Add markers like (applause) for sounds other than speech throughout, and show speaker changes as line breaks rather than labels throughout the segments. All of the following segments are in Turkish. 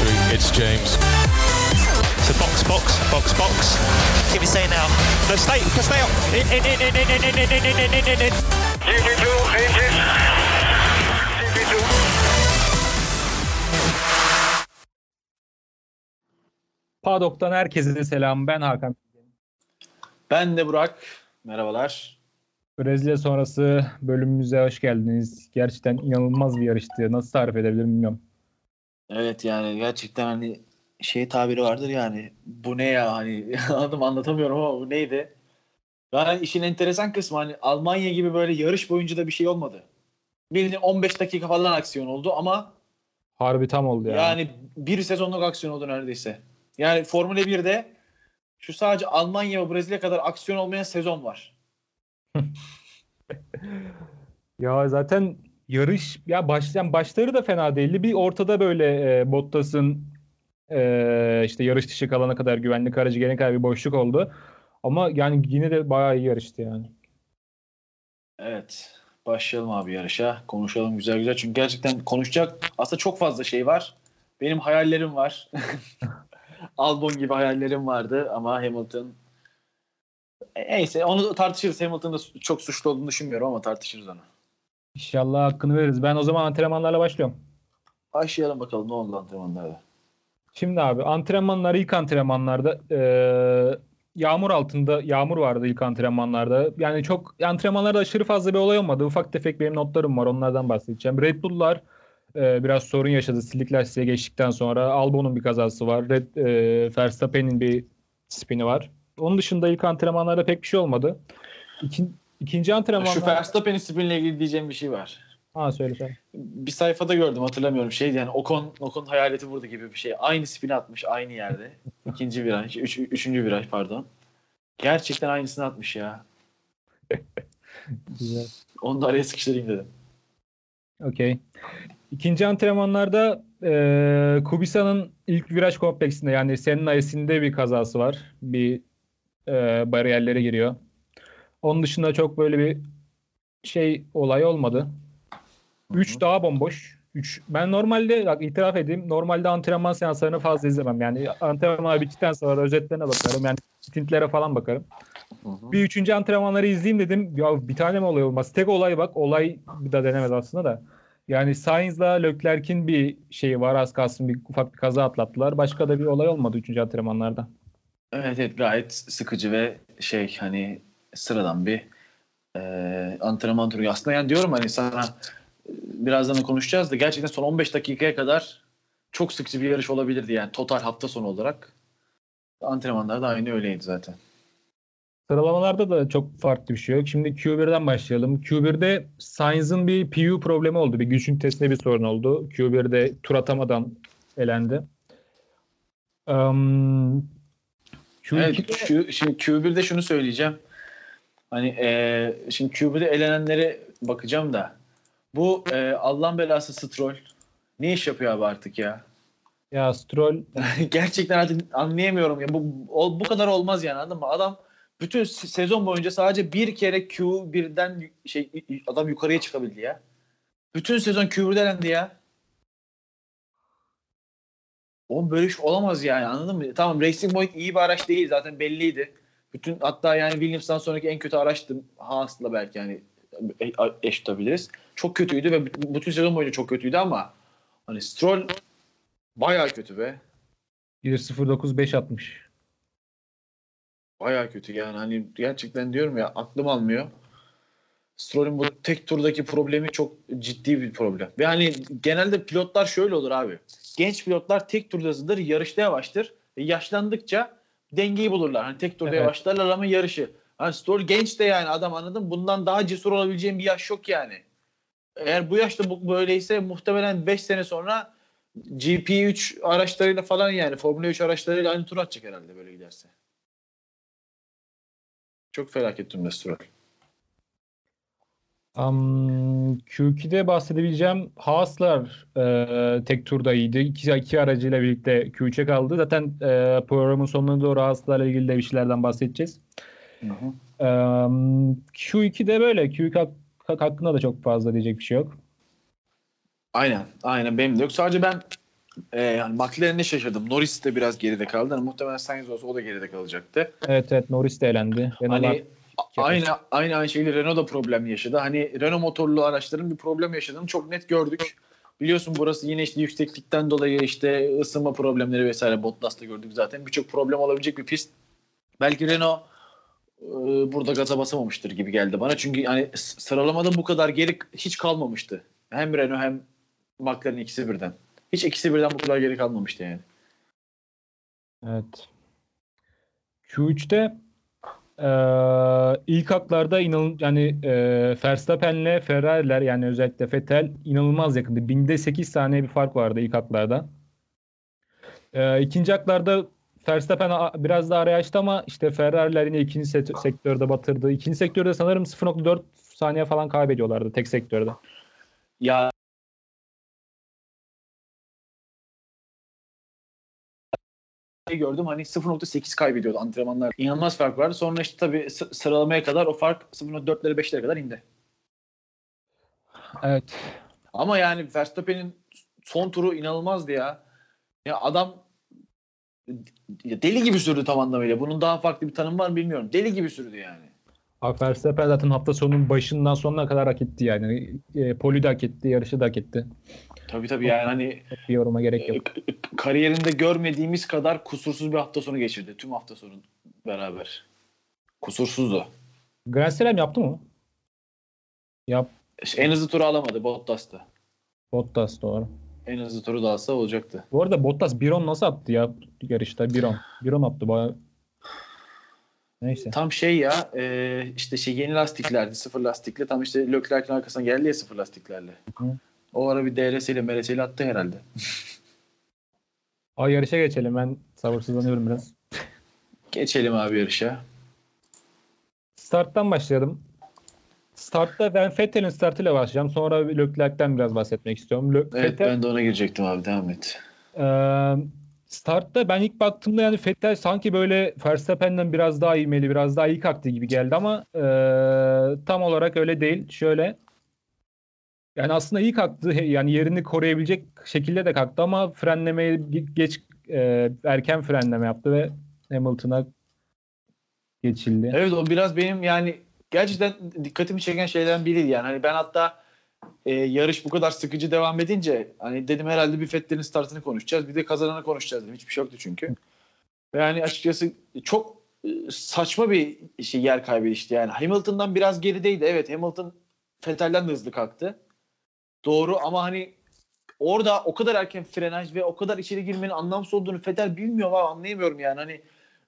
victory. It's James.
So box, box, box, box.
Give me say now.
No, stay, stay up. In, in, in, in, in, in, in, in, in, in, in, in.
GP2, engine. GP2.
Padok'tan herkese selam. Ben Hakan.
Ben de Burak. Merhabalar.
Brezilya sonrası bölümümüze hoş geldiniz. Gerçekten inanılmaz bir yarıştı. Nasıl tarif edebilirim bilmiyorum.
Evet yani gerçekten hani şey tabiri vardır yani bu ne ya hani (laughs) anladım anlatamıyorum ama bu neydi? Yani işin enteresan kısmı hani Almanya gibi böyle yarış boyunca da bir şey olmadı. Bildiğin 15 dakika falan aksiyon oldu ama
Harbi tam oldu ya.
yani bir sezonluk aksiyon oldu neredeyse. Yani Formula 1'de şu sadece Almanya ve Brezilya kadar aksiyon olmayan sezon var. (laughs)
Ya zaten yarış ya başlayan başları da fena değildi. Bir ortada böyle e, Bottas'ın e, işte yarış dışı kalana kadar güvenlik aracı gelene kadar bir boşluk oldu. Ama yani yine de bayağı iyi yarıştı yani.
Evet. Başlayalım abi yarışa. Konuşalım güzel güzel. Çünkü gerçekten konuşacak aslında çok fazla şey var. Benim hayallerim var. (laughs) Albon gibi hayallerim vardı ama Hamilton E, neyse onu tartışırız. Hamilton'da çok suçlu olduğunu düşünmüyorum ama tartışırız onu.
İnşallah hakkını veririz. Ben o zaman antrenmanlarla başlıyorum.
Başlayalım bakalım ne oldu antrenmanlarda.
Şimdi abi antrenmanlar ilk antrenmanlarda eee, yağmur altında yağmur vardı ilk antrenmanlarda. Yani çok antrenmanlarda aşırı fazla bir olay olmadı. Ufak tefek benim notlarım var onlardan bahsedeceğim. Red Bull'lar eee, biraz sorun yaşadı. Silik lastiğe geçtikten sonra Albon'un bir kazası var. Red, eee, Verstappen'in bir spini var. Onun dışında ilk antrenmanlarda pek bir şey olmadı. İkin, ikinci antrenmanlar...
Şu Verstappen'in spinle ilgili diyeceğim bir şey var.
Ha söyle söyle.
Bir sayfada gördüm hatırlamıyorum. Şey yani Ocon, Ocon hayaleti burada gibi bir şey. Aynı spini atmış aynı yerde. (laughs) İkinci viraj, üç, üçüncü viraj pardon. Gerçekten aynısını atmış ya. (laughs)
Güzel.
Onu da araya sıkıştırayım dedim.
Okey. İkinci antrenmanlarda e, Kubica'nın ilk viraj kompleksinde yani Senna Esin'de bir kazası var. Bir e, bariyerlere giriyor. Onun dışında çok böyle bir şey olay olmadı. 3 daha bomboş. 3 ben normalde bak itiraf edeyim normalde antrenman seanslarını fazla izlemem. Yani antrenman bittikten sonra özetlerine bakarım. Yani stintlere falan bakarım. Bir üçüncü antrenmanları izleyeyim dedim. Ya bir tane mi olay olmaz? Tek olay bak. Olay daha denemez aslında da. Yani Sainz'la Leclerc'in bir şeyi var. Az kalsın bir ufak bir kaza atlattılar. Başka da bir olay olmadı üçüncü antrenmanlarda.
Evet, evet gayet sıkıcı ve şey hani sıradan bir e, antrenman turu. Aslında yani diyorum hani sana e, birazdan da konuşacağız da gerçekten son 15 dakikaya kadar çok sıkıcı bir yarış olabilirdi yani total hafta sonu olarak. Antrenmanlar da aynı öyleydi zaten.
Sıralamalarda da çok farklı bir şey yok. Şimdi Q1'den başlayalım. Q1'de Sainz'ın bir PU problemi oldu. Bir güç ünitesinde bir sorun oldu. Q1'de tur atamadan elendi. Um, Q2'de
Evet, şu, şimdi Q1'de şunu söyleyeceğim. Hani e, şimdi Q1'de elenenlere bakacağım da bu e, Allah'ın belası Stroll ne iş yapıyor abi artık ya?
ya Stroll (laughs)
Gerçekten artık anlayamıyorum ya. Bu o- bu kadar olmaz yani anladın mı? Adam bütün se- sezon boyunca sadece bir kere Q1'den y- şey adam yukarıya çıkabildi ya. Bütün sezon Q1'de elendi ya. Oğlum böyle iş olamaz yani anladın mı? Tamam Racing Point iyi bir araç değil zaten belliydi. Bütün hatta yani Williams'tan sonraki en kötü araçtı. Haas'la belki yani e- eş tutabiliriz. Çok kötüydü ve bütün sezon boyunca çok kötüydü ama hani Stroll bayağı kötü be.
1.09.5 atmış.
Baya kötü yani hani gerçekten diyorum ya aklım almıyor. Stroll'ün bu tek turdaki problemi çok ciddi bir problem. Ve hani genelde pilotlar şöyle olur abi. Genç pilotlar tek turda hızlıdır, yarışta yavaştır. E yaşlandıkça dengeyi bulurlar. Hani tek turda
Evet.
yavaşlarlar ama yarışı. Hani Stroll genç de yani adam anladın? Bundan daha cesur olabileceğin bir yaş yok yani. Eğer bu yaşta bu böyleyse muhtemelen 5 sene sonra GP3 araçlarıyla falan yani Formula 3 araçlarıyla aynı tur atacak herhalde böyle giderse. Çok felaket durumda Stroll.
Um, Q2'de bahsedebileceğim Haas'lar e, tek turda iyiydi. İki, iki aracıyla birlikte Q3'e kaldı. Zaten e, programın sonuna doğru Haas'larla ilgili de bir şeylerden bahsedeceğiz. Um, Q2'de böyle. Q2 hak- hakkında da çok fazla diyecek bir şey yok.
Aynen. Aynen benim de yok. Sadece ben Ee, yani McLaren'e şaşırdım. Norris de biraz geride kaldı. Yani muhtemelen Sainz olsa o da geride kalacaktı.
Evet evet Norris de elendi.
Hani aynı aynı aynı şeyle Renault da problem yaşadı. Hani Renault motorlu araçların bir problem yaşadığını çok net gördük. Biliyorsun burası yine işte yükseklikten dolayı işte ısınma problemleri vesaire Bottas'ta gördük zaten. Birçok problem olabilecek bir pist. Belki Renault e, burada gaza basamamıştır gibi geldi bana. Çünkü yani sıralamada bu kadar geri hiç kalmamıştı. Hem Renault hem McLaren ikisi birden. Hiç ikisi birden bu kadar geri kalmamıştı yani.
Evet. Q3'te eee ilk haklarda inan yani eee Verstappen'le Ferrari'ler yani özellikle Vettel inanılmaz yakındı. Binde 8 saniye bir fark vardı ilk haklarda. Eee ikinci haklarda Verstappen biraz daha araya açtı ama işte Ferrari'ler yine ikinci se- sektörde batırdı. İkinci sektörde sanırım 0.4 saniye falan kaybediyorlardı tek sektörde.
Ya gördüm hani 0.8 kaybediyordu antrenmanlar. İnanılmaz fark vardı. Sonra işte tabii sı- sıralamaya kadar o fark 0.4'lere 5'lere kadar indi.
Evet.
Ama yani Verstappen'in son turu inanılmazdı ya. Ya adam deli gibi sürdü tam anlamıyla. Bunun daha farklı bir tanım var mı bilmiyorum. Deli gibi sürdü yani.
Abi Verstappen zaten hafta sonunun başından sonuna kadar hak etti yani. E, poli de hak etti, yarışı da hak etti.
Tabii tabii yani hani
bir yoruma gerek yok.
k- kariyerinde görmediğimiz kadar kusursuz bir hafta sonu geçirdi. Tüm hafta sonu beraber. Kusursuzdu.
Grand Slam yaptı mı? Yap.
En hızlı turu alamadı Bottas'ta.
Bottas doğru.
En hızlı turu da alsa olacaktı.
Bu arada Bottas 1.10 nasıl attı ya yarışta? 1.10. 1.10 attı bayağı. Neyse.
Tam şey ya e, işte şey yeni lastiklerdi sıfır lastikle tam işte Leclerc'in arkasına geldi ya sıfır lastiklerle.
Hı.
O ara bir DRS ile MRS ile attı herhalde.
Ay yarışa geçelim. Ben sabırsızlanıyorum biraz.
Geçelim abi yarışa.
Starttan başlayalım. Startta ben Vettel'in startıyla başlayacağım. Sonra Leclerc'ten biraz bahsetmek istiyorum. Le-
Evet
Vettel,
ben de ona girecektim abi devam et.
Ee, startta ben ilk baktığımda yani Vettel sanki böyle Verstappen'den biraz daha ivmeli, biraz daha iyi kalktı gibi geldi ama e, tam olarak öyle değil. Şöyle yani aslında iyi kalktı. Yani yerini koruyabilecek şekilde de kalktı ama frenlemeye ge- geç e, erken frenleme yaptı ve Hamilton'a geçildi.
Evet o biraz benim yani gerçekten dikkatimi çeken şeylerden biriydi yani. Hani ben hatta e, yarış bu kadar sıkıcı devam edince hani dedim herhalde bir Fettel'in startını konuşacağız. Bir de kazananı konuşacağız dedim. Hiçbir şey yoktu çünkü. Yani açıkçası çok e, saçma bir şey yer kaybedişti yani. Hamilton'dan biraz gerideydi. Evet Hamilton Fettel'den de hızlı kalktı. Doğru ama hani orada o kadar erken frenaj ve o kadar içeri girmenin anlamsız olduğunu Fettel bilmiyor ama anlayamıyorum yani. Hani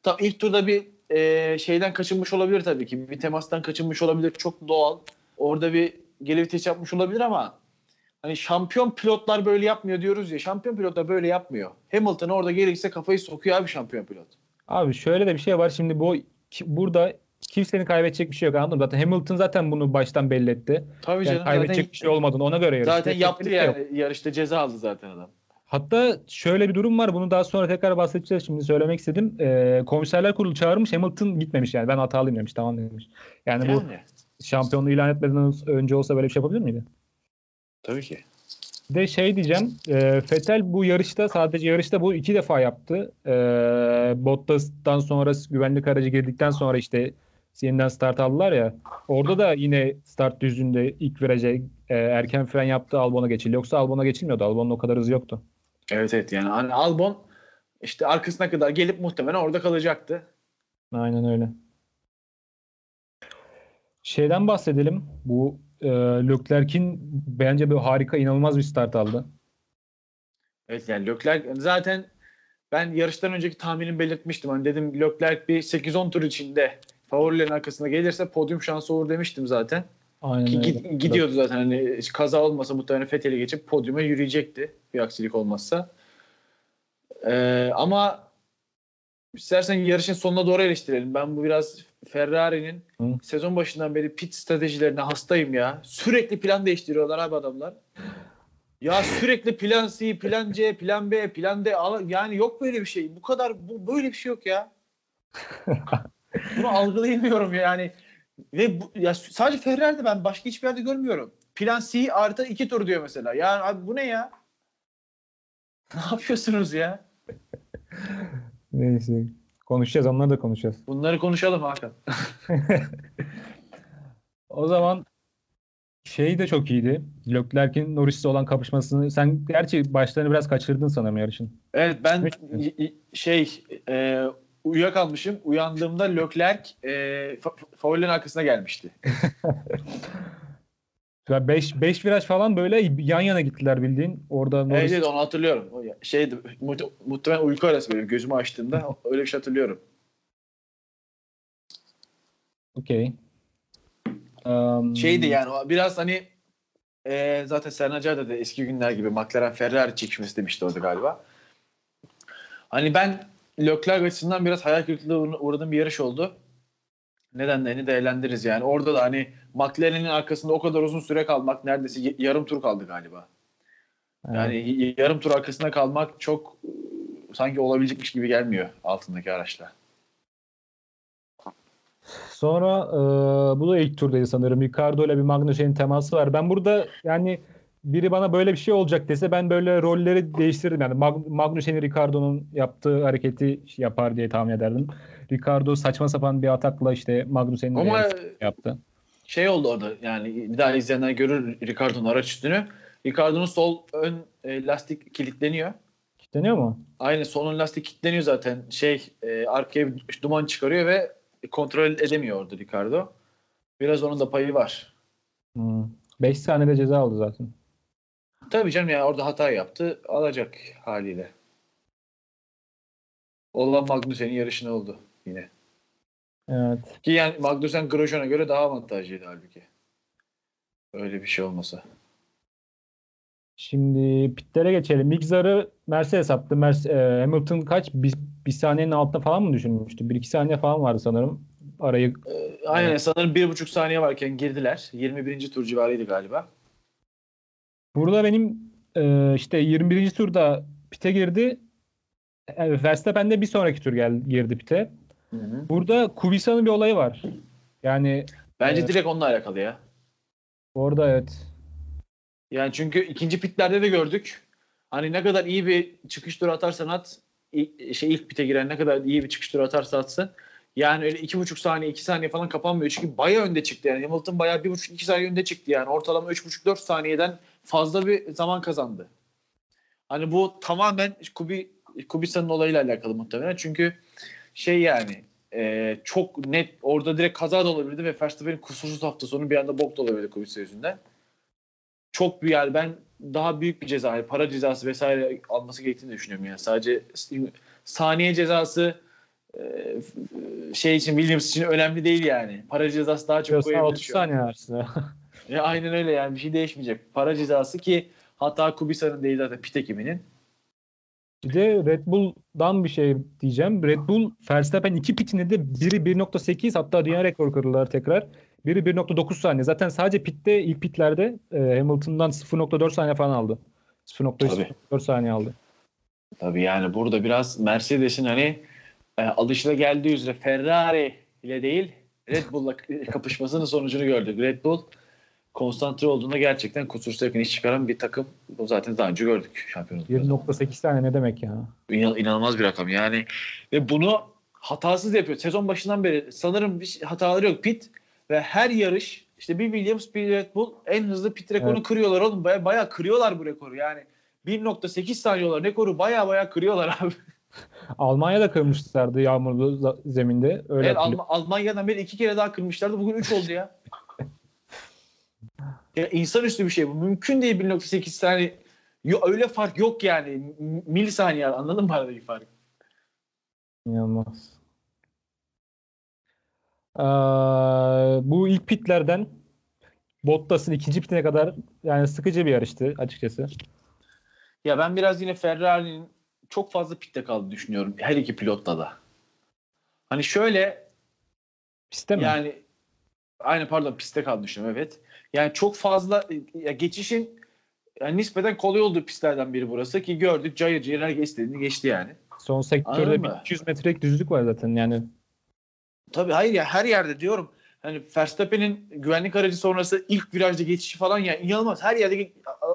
tam ilk turda bir e, şeyden kaçınmış olabilir tabii ki. Bir temastan kaçınmış olabilir. Çok doğal. Orada bir geri vites yapmış olabilir ama hani şampiyon pilotlar böyle yapmıyor diyoruz ya. Şampiyon pilotlar böyle yapmıyor. Hamilton orada gerekirse kafayı sokuyor abi şampiyon pilot.
Abi şöyle de bir şey var. Şimdi bu burada kimsenin kaybedecek bir şey yok anladın mı? Zaten Hamilton zaten bunu baştan belli etti.
Tabii
Yani
canım.
kaybedecek
zaten,
bir şey olmadığını ona göre yarıştı.
Zaten yaptı
bir şey
yani. Yarışta ceza aldı zaten adam.
Hatta şöyle bir durum var. Bunu daha sonra tekrar bahsedeceğiz. Şimdi söylemek istedim. Ee, komiserler kurulu çağırmış. Hamilton gitmemiş yani. Ben hatalıyım demiş. Tamam demiş. Yani, bu
Yani.
Şampiyonluğu ilan etmeden önce olsa böyle bir şey yapabilir miydi?
Tabii ki.
Bir de şey diyeceğim. E, Vettel bu yarışta sadece yarışta bu iki defa yaptı. E, Bottas'tan sonra güvenlik aracı girdikten sonra işte yeniden start aldılar ya. Orada da yine start düzlüğünde ilk viraja e, erken fren yaptı. Albon'a geçildi. Yoksa Albon'a geçilmiyordu. Albon'un o kadar hızı yoktu.
Evet evet yani hani Albon işte arkasına kadar gelip muhtemelen orada kalacaktı.
Aynen öyle. Şeyden bahsedelim. Bu e, Leclerc'in bence bir harika, inanılmaz bir start aldı.
Evet yani Leclerc zaten ben yarıştan önceki tahminimi belirtmiştim. Hani dedim Leclerc bir 8-10 tur içinde favorilerin arkasına gelirse podyum şansı olur demiştim zaten.
Aynen
Ki
öyle.
gid- gidiyordu zaten hani kaza olmasa muhtemelen Fethel'i geçip podyuma yürüyecekti bir aksilik olmazsa. Ee, ama istersen yarışın sonuna doğru eleştirelim. Ben bu biraz Ferrari'nin sezon başından beri pit stratejilerine hastayım ya. Sürekli plan değiştiriyorlar abi adamlar. Ya sürekli plan C, plan C, plan B, plan D yani yok böyle bir şey. Bu kadar bu böyle bir şey yok ya. (laughs) Bunu algılayamıyorum yani. Ve bu, ya sadece Ferrari'de ben başka hiçbir yerde görmüyorum. Plan C artı iki tur diyor mesela. Ya abi bu ne ya? (laughs) Ne yapıyorsunuz ya?
Neyse. Konuşacağız. Onları da konuşacağız.
Bunları konuşalım Hakan.
O zaman şey de çok iyiydi. Leclerc'in Norris'le olan kapışmasını sen gerçi başlarını biraz kaçırdın sanırım yarışın.
Evet ben şey e, uyuyakalmışım. Uyandığımda Leclerc e, fa- faulün arkasına gelmişti.
5 5 viraj falan böyle yan yana gittiler bildiğin. Orada Norris
evet onu hatırlıyorum. O Şeydi mu- muhtemelen uyku arası böyle gözümü açtığımda (laughs) öyle bir şey hatırlıyorum.
okey. Um,
Şeydi yani biraz hani e, zaten Serhan Acar da eski günler gibi McLaren Ferrari çekişmesi demişti orada galiba. Hani ben Leclerc açısından biraz hayal kırıklığına uğra- uğradığım bir yarış oldu. Nedenlerini değerlendiririz yani. Orada da hani McLaren'in arkasında o kadar uzun süre kalmak neredeyse yarım tur kaldı galiba.
evet.
Yani y- yarım tur arkasında kalmak çok sanki olabilecekmiş gibi gelmiyor altındaki araçla.
Sonra e, bu da ilk turdaydı sanırım. Ricardo ile bir Magnussen'in teması var. Ben burada yani biri bana böyle bir şey olacak dese ben böyle rolleri değiştirdim. Yani Mag- Magnussen'i Ricardo'nun yaptığı hareketi yapar diye tahmin ederdim. Ricardo saçma sapan bir atakla işte Magnussen'in
Ama
yaptı.
şey oldu orada yani bir daha izleyenler görür Ricardo'nun araç üstünü. Ricardo'nun sol ön e, lastik kilitleniyor.
Kilitleniyor mu?
Aynı solun lastik kilitleniyor zaten. Şey e, arkaya duman çıkarıyor ve kontrol edemiyor orada Ricardo. Biraz onun da payı var.
5 saniyede ceza aldı zaten.
Tabii canım yani orada hata yaptı. Alacak haliyle. Olan Magnussen'in yarışını oldu yine.
Evet.
Ki yani Magnussen Grosjean'a göre daha avantajlıydı halbuki. Öyle bir şey olmasa.
Şimdi pitlere geçelim. Mick Zar'ı Mercedes yaptı. Mer- e, Hamilton kaç? Bir, bir saniyenin altında falan mı düşünmüştü? Bir iki saniye falan vardı sanırım. Arayı
Ee, aynen sanırım bir buçuk saniye varken girdiler. 21. tur civarıydı galiba.
Burada benim e, işte 21. turda pite girdi. E, Verstappen de bir sonraki tur gel, girdi pite. Burada Kubica'nın bir olayı var. Yani
Bence
Evet.
direkt onunla alakalı ya.
orada evet.
Yani çünkü ikinci pitlerde de gördük. Hani ne kadar iyi bir çıkış turu atarsan at, şey ilk pite giren ne kadar iyi bir çıkış turu atarsa atsın. Yani öyle iki buçuk saniye, iki saniye falan kapanmıyor. Çünkü bayağı önde çıktı yani. Hamilton bayağı bir buçuk, iki saniye önde çıktı yani. Ortalama üç buçuk, dört saniyeden fazla bir zaman kazandı. Hani bu tamamen Kubi, Kubica'nın olayıyla alakalı muhtemelen. Çünkü şey yani e, çok net orada direkt kaza da olabilirdi ve Verstappen'in kusursuz hafta sonu bir anda bok da olabilirdi Kubica yüzünden. Çok bir yani ben daha büyük bir ceza, para cezası vesaire alması gerektiğini düşünüyorum yani. Sadece saniye cezası e, şey için Williams için önemli değil yani. Para cezası daha çok koyabilir
30
şu an.
saniye arasında. (laughs)
Ya aynen öyle yani bir şey değişmeyecek. Para cezası ki hatta Kubica'nın değil zaten pit ekibinin.
Bir de Red Bull'dan bir şey diyeceğim. Red Bull Verstappen iki pitinde de biri 1.8 hatta dünya rekoru kırdılar tekrar. Biri 1.9 saniye. Zaten sadece pitte ilk pitlerde e, Hamilton'dan 0.4 saniye falan aldı. 0.4 saniye aldı.
Tabii yani burada biraz Mercedes'in hani e, alışıla geldiği üzere Ferrari ile değil Red Bull'la (laughs) kapışmasının sonucunu gördük. Red Bull konsantre olduğunda gerçekten kusursuz yakın iş çıkaran bir takım. Bu zaten daha önce gördük şampiyonlukta.
1.8 saniye ne demek ya?
İnan- inanılmaz bir rakam yani. Ve bunu hatasız yapıyor. Sezon başından beri sanırım bir hataları yok. Pit ve her yarış işte bir Williams bir Red Bull en hızlı pit rekorunu
Evet.
kırıyorlar oğlum. Baya, bayağı kırıyorlar bu rekoru yani. 1.8 saniye olan rekoru baya baya kırıyorlar abi. (laughs)
Almanya'da kırmışlardı yağmurlu zeminde. Öyle
Evet. Alm- Almanya'dan beri iki kere daha kırmışlardı. Bugün 3 oldu ya. Ya insanüstü bir şey bu. Mümkün değil 1.8 saniye. Yo, öyle fark yok yani. Milisaniye anladın mı aradaki fark?
İnanılmaz. Ee, bu ilk pitlerden Bottas'ın ikinci pitine kadar yani sıkıcı bir yarıştı açıkçası.
Ya ben biraz yine Ferrari'nin çok fazla pitte kaldığını düşünüyorum. Her iki pilotta da. Hani şöyle
Piste mi?
yani aynı pardon pistte kaldığını düşünüyorum evet. Yani çok fazla ya geçişin yani nispeten kolay olduğu pistlerden biri burası ki gördük cayır cayır herkes istediğini geçti yani.
Son sektörde
mı?
200 metrelik düzlük var zaten yani.
Tabii hayır ya her yerde diyorum. Hani Verstappen'in güvenlik aracı sonrası ilk virajda geçişi falan ya inanılmaz. Her yerde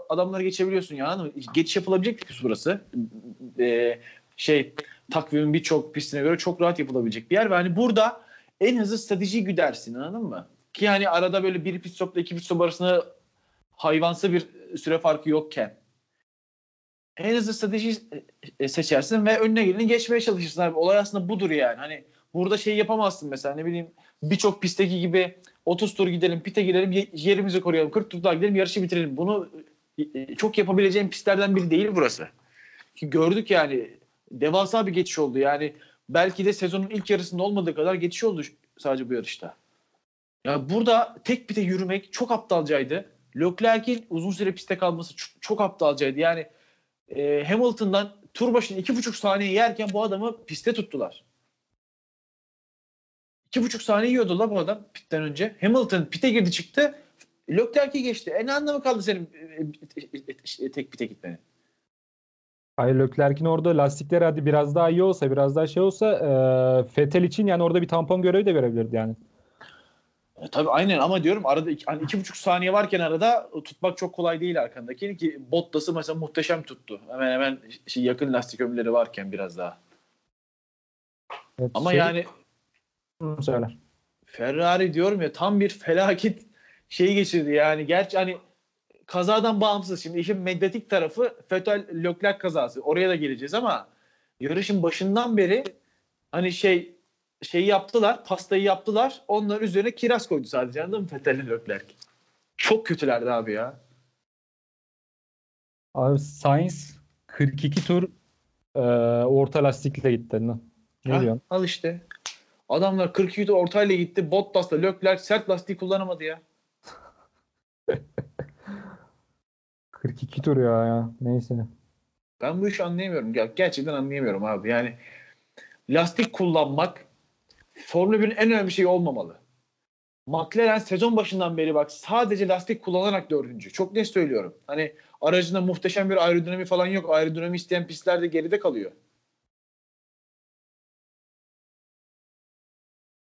adamları geçebiliyorsun ya. anladın mı? Geçiş yapılabilecek bir pist burası. Ee, şey takvimin birçok pistine göre çok rahat yapılabilecek bir yer ve hani burada en hızlı stratejiyi güdersin anladın mı? Ki yani arada böyle bir pit stopla iki pit stop arasında hayvansı bir süre farkı yokken en hızlı stratejiyi e, seçersin ve önüne geleni geçmeye çalışırsın abi. Olay aslında budur yani. Hani burada şey yapamazsın mesela ne bileyim birçok pistteki gibi 30 tur gidelim, pite girelim, ye- yerimizi koruyalım, 40 tur daha gidelim, yarışı bitirelim. Bunu e, çok yapabileceğim pistlerden biri değil burası. Ki gördük yani devasa bir geçiş oldu. Yani belki de sezonun ilk yarısında olmadığı kadar geçiş oldu sadece bu yarışta. Ya burada tek pite yürümek çok aptalcaydı. Leclerc'in uzun süre piste kalması çok, çok aptalcaydı. Yani e, Hamilton'dan tur başına iki buçuk saniye yerken bu adamı piste tuttular. İki buçuk saniye yiyordu la bu adam pitten önce. Hamilton pite girdi çıktı. Leclerc'i geçti. E ne anlamı kaldı senin e, e, e, tek pite gitmenin?
Hayır Leclerc'in orada lastikleri hadi biraz daha iyi olsa biraz daha şey olsa e, Vettel için yani orada bir tampon görevi de görebilirdi yani.
E, tabii aynen ama diyorum arada iki, hani iki buçuk saniye varken arada tutmak çok kolay değil arkandaki ki Bottas'ı mesela muhteşem tuttu. Hemen hemen şey, yakın lastik ömürleri varken biraz daha.
Evet,
Ama
şey-
yani
söyle.
Ferrari diyorum ya tam bir felaket şeyi geçirdi yani. Gerçi hani kazadan bağımsız. Şimdi işin medyatik tarafı Vettel Leclerc kazası. Oraya da geleceğiz ama yarışın başından beri hani şey şeyi yaptılar, pastayı yaptılar. Onların üzerine kiraz koydu sadece anladın mı Vettel ile Leclerc? Çok kötülerdi abi ya.
Abi Sainz 42 tur e, orta lastikle gitti. Ne, ne
Ha,
diyorsun?
Al işte. Adamlar 42 tur ortayla gitti. Bottas'la Leclerc sert lastiği kullanamadı ya. (laughs)
42 tur ya, ya. Neyse.
Ben bu işi anlayamıyorum. Ger- Gerçekten anlayamıyorum abi. Yani lastik kullanmak Formula 1'in en önemli şeyi olmamalı. McLaren sezon başından beri bak sadece lastik kullanarak dördüncü. Çok net söylüyorum. Hani aracında muhteşem bir aerodinami falan yok. Aerodinami isteyen pistler de geride kalıyor.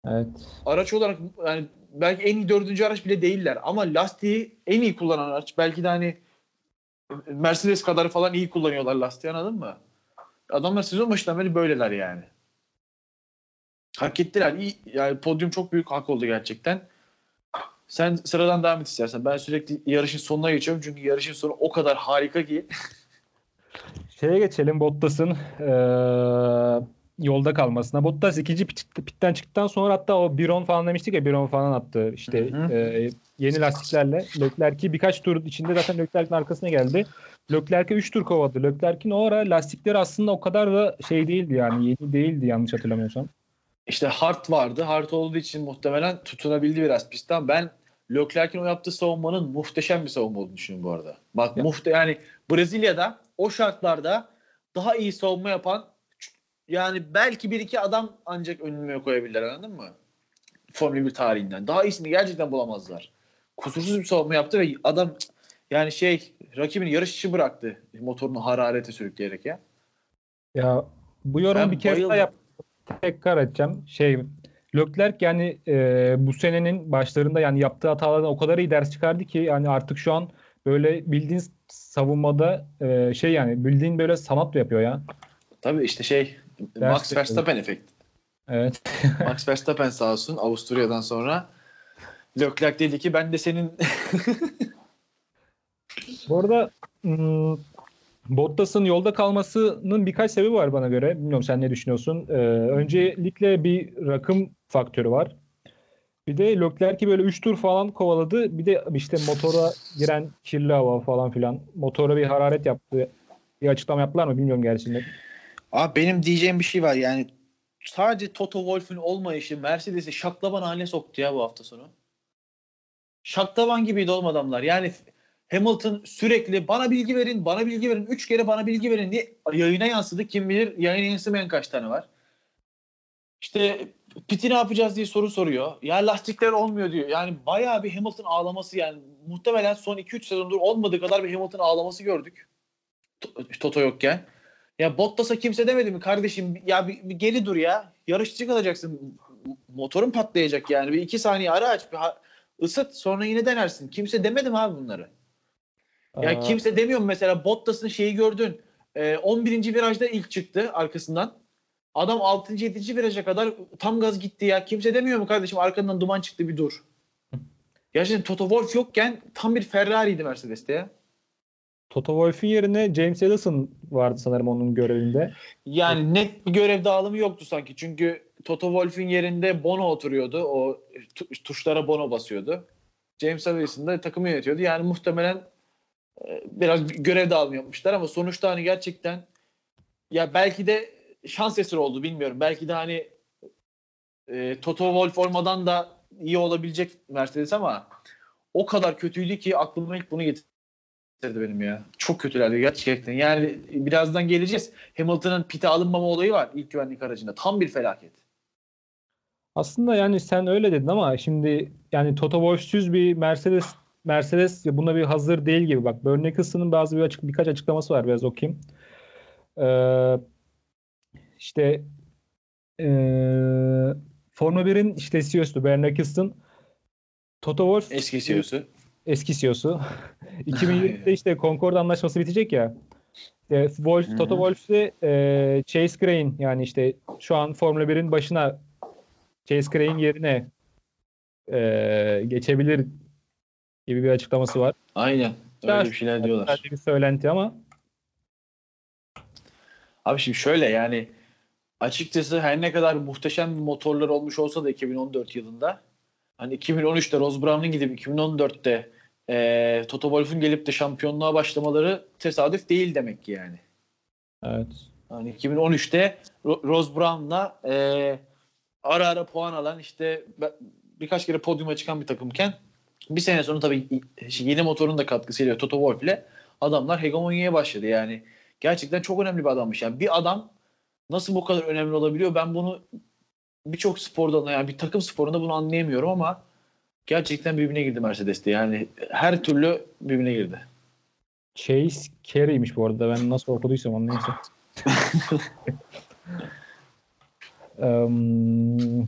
Evet.
Araç olarak yani belki en iyi dördüncü araç bile değiller. Ama lastiği en iyi kullanan araç. Belki de hani Mercedes kadar falan iyi kullanıyorlar lastiği anladın mı? Adamlar sezon başından beri böyleler yani. Hak ettiler. İyi, yani podyum çok büyük hak oldu gerçekten. Sen sıradan devam et istersen. Ben sürekli yarışın sonuna geçiyorum. Çünkü yarışın sonu o kadar harika ki. (laughs)
Şeye geçelim Bottas'ın e, yolda kalmasına. Bottas ikinci pit, pitten çıktıktan sonra hatta o Biron falan demiştik ya Biron falan attı. İşte
Hı hı.
e, yeni lastiklerle. Leclerc'i birkaç tur içinde zaten Leclerc'in arkasına geldi. Leclerc'e 3 tur kovaladı. Leclerc'in o ara lastikleri aslında o kadar da şey değildi yani yeni değildi yanlış hatırlamıyorsam.
İşte hard vardı. Hard olduğu için muhtemelen tutunabildi biraz pistten. Ben Leclerc'in o yaptığı savunmanın muhteşem bir savunma olduğunu düşünüyorum bu arada. Bak
Ya.
muhte yani Brezilya'da o şartlarda daha iyi savunma yapan yani belki bir iki adam ancak önüme koyabilirler anladın mı? Formula 1 tarihinden. Daha iyisini gerçekten bulamazlar. Kusursuz bir savunma yaptı ve adam yani şey rakibini yarış içi bıraktı motorunu hararete sürükleyerek ya.
Ya bu yorumu
Ben
bir kez daha yap tekrar edeceğim. Şey Leclerc yani e, bu senenin başlarında yani yaptığı hatalardan o kadar iyi ders çıkardı ki yani artık şu an böyle bildiğin savunmada e, şey yani bildiğin böyle sanat yapıyor ya.
Tabii işte şey
Ders
Max Verstappen efekti.
Evet. (laughs)
Max Verstappen sağ olsun Avusturya'dan sonra Leclerc dedi ki ben de senin
Bu arada hmm, Bottas'ın yolda kalmasının birkaç sebebi var bana göre. Bilmiyorum sen ne düşünüyorsun. Ee, öncelikle bir rakım faktörü var. Bir de Leclerc'i böyle 3 tur falan kovaladı. Bir de işte motora giren kirli hava falan filan. Motora bir hararet yaptı. Bir açıklama yaptılar mı bilmiyorum gerçekten.
Abi benim diyeceğim bir şey var yani sadece Toto Wolff'ün olmayışı Mercedes'i şaklaban haline soktu ya bu hafta sonu. Şaklaban gibiydi oğlum adamlar. Yani Hamilton sürekli bana bilgi verin, bana bilgi verin. Üç kere bana bilgi verin diye yayına yansıdı. Kim bilir yayına yansımayan kaç tane var. İşte piti ne yapacağız diye soru soruyor. Ya lastikler olmuyor diyor. Yani bayağı bir Hamilton ağlaması yani muhtemelen son 2-3 sezondur olmadığı kadar bir Hamilton ağlaması gördük. To- Toto yokken. Ya Bottas'a kimse demedi mi kardeşim ya bir, bir geri dur ya. Yarışçı kalacaksın. Motorun patlayacak yani. Bir iki saniye ara aç. Bir ha- ısıt sonra yine denersin. Kimse demedi mi abi bunları? Ya
Aa,
kimse demiyor mu mesela Bottas'ın şeyi gördün. Ee, 11. virajda ilk çıktı arkasından. Adam 6. 7. viraja kadar tam gaz gitti ya. Kimse demiyor mu kardeşim arkandan duman çıktı bir dur. Gerçekten Toto Wolff yokken tam bir Ferrari'ydi Mercedes'te ya.
Toto Wolff'un yerine James Allison vardı sanırım onun görevinde.
Yani net bir görev dağılımı yoktu sanki. Çünkü Toto Wolff'un yerinde Bono oturuyordu. O tu- tuşlara Bono basıyordu. James Allison da takımı yönetiyordu. Yani muhtemelen biraz bir görev dağılımı yapmışlar ama sonuçta hani gerçekten ya belki de şans eseri oldu bilmiyorum. Belki de hani e, Toto Wolff olmadan da iyi olabilecek Mercedes ama o kadar kötüydü ki aklıma ilk bunu getirdi benim ya. Çok kötülerdi gerçekten. Yani birazdan geleceğiz. Hamilton'ın pite alınmama olayı var ilk güvenlik aracında. Tam bir felaket.
Aslında yani sen öyle dedin ama şimdi yani Toto Wolff'süz bir Mercedes Mercedes ya buna bir hazır değil gibi. Bak Bernie Eccleston'ın bazı bir açık birkaç açıklaması var biraz okuyayım. Ee, işte ee, Formula 1'in işte CEO'su Bernie Eccleston Toto Wolff
Eski CEO'su.
eski CEO'su. 2020'de (laughs) işte Concord anlaşması bitecek ya. İşte Wolf,
Hı hı.
Toto Wolff de e, Chase Crane yani işte şu an Formula 1'in başına Chase Crane yerine e, geçebilir gibi bir açıklaması var.
Aynen. Öyle bir şeyler diyorlar.
Bir söylenti ama
Abi şimdi şöyle yani açıkçası her ne kadar muhteşem motorlar olmuş olsa da 2014 yılında hani 2013'te Ross Brown'un gidip 2014'te e, Toto Wolff'un gelip de şampiyonluğa başlamaları tesadüf değil demek ki yani.
evet.
Hani 2013'te Ro- Ross Brown'la e, ara ara puan alan işte birkaç kere podyuma çıkan bir takımken bir sene sonra tabii i- yeni motorun da katkısıyla Toto Wolff ile adamlar hegemonyaya başladı yani. Gerçekten çok önemli bir adammış. Yani bir adam nasıl bu kadar önemli olabiliyor ben bunu birçok sporda yani bir takım sporunda bunu anlayamıyorum ama gerçekten birbirine girdi Mercedes'te. Yani her türlü birbirine girdi.
Chase Carey'miş bu arada. Ben nasıl okuduysam onu neyse. (laughs) Em,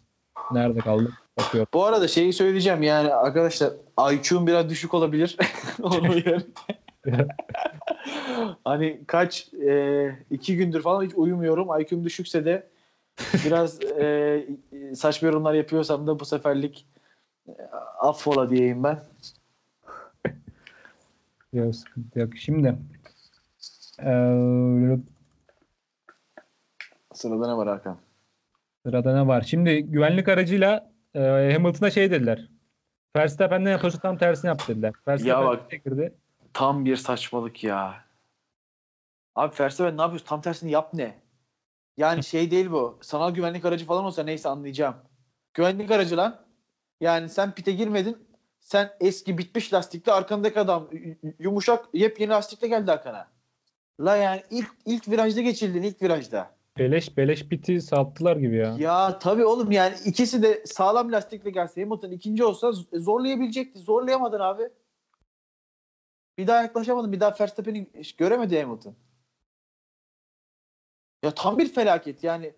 nerede kaldı? Bakıyorum.
Bu arada şeyi söyleyeceğim yani arkadaşlar IQ'm biraz düşük olabilir. (laughs) Onu (laughs) hani kaç e, iki gündür falan hiç uyumuyorum. IQ'm düşükse de biraz e, saçma yorumlar yapıyorsam da bu seferlik e, affola diyeyim ben.
Yok sıkıntı yok. Şimdi eee,
Sırada ne var Hakan?
sırada ne var? Şimdi güvenlik aracıyla eee, Hamilton'a şey dediler. Verstappen'den yapıyorsa tam tersini yap dediler. Verstappen
bak.
girdi.
Tam bir saçmalık ya. Abi Verstappen ne yapıyorsun? Tam tersini yap ne? Yani şey değil bu. Sanal güvenlik aracı falan olsa neyse anlayacağım. Güvenlik aracı lan. Yani sen pite girmedin. Sen eski bitmiş lastikli arkandaki adam yumuşak yepyeni lastikle geldi arkana. La yani ilk ilk virajda geçildin ilk virajda.
Beleş beleş piti sattılar gibi ya.
Ya tabii oğlum yani ikisi de sağlam lastikle gelse Hamilton ikinci olsa zorlayabilecekti. Zorlayamadın abi. Bir daha yaklaşamadın. Bir daha Verstappen'i göremedi Hamilton. Ya tam bir felaket yani.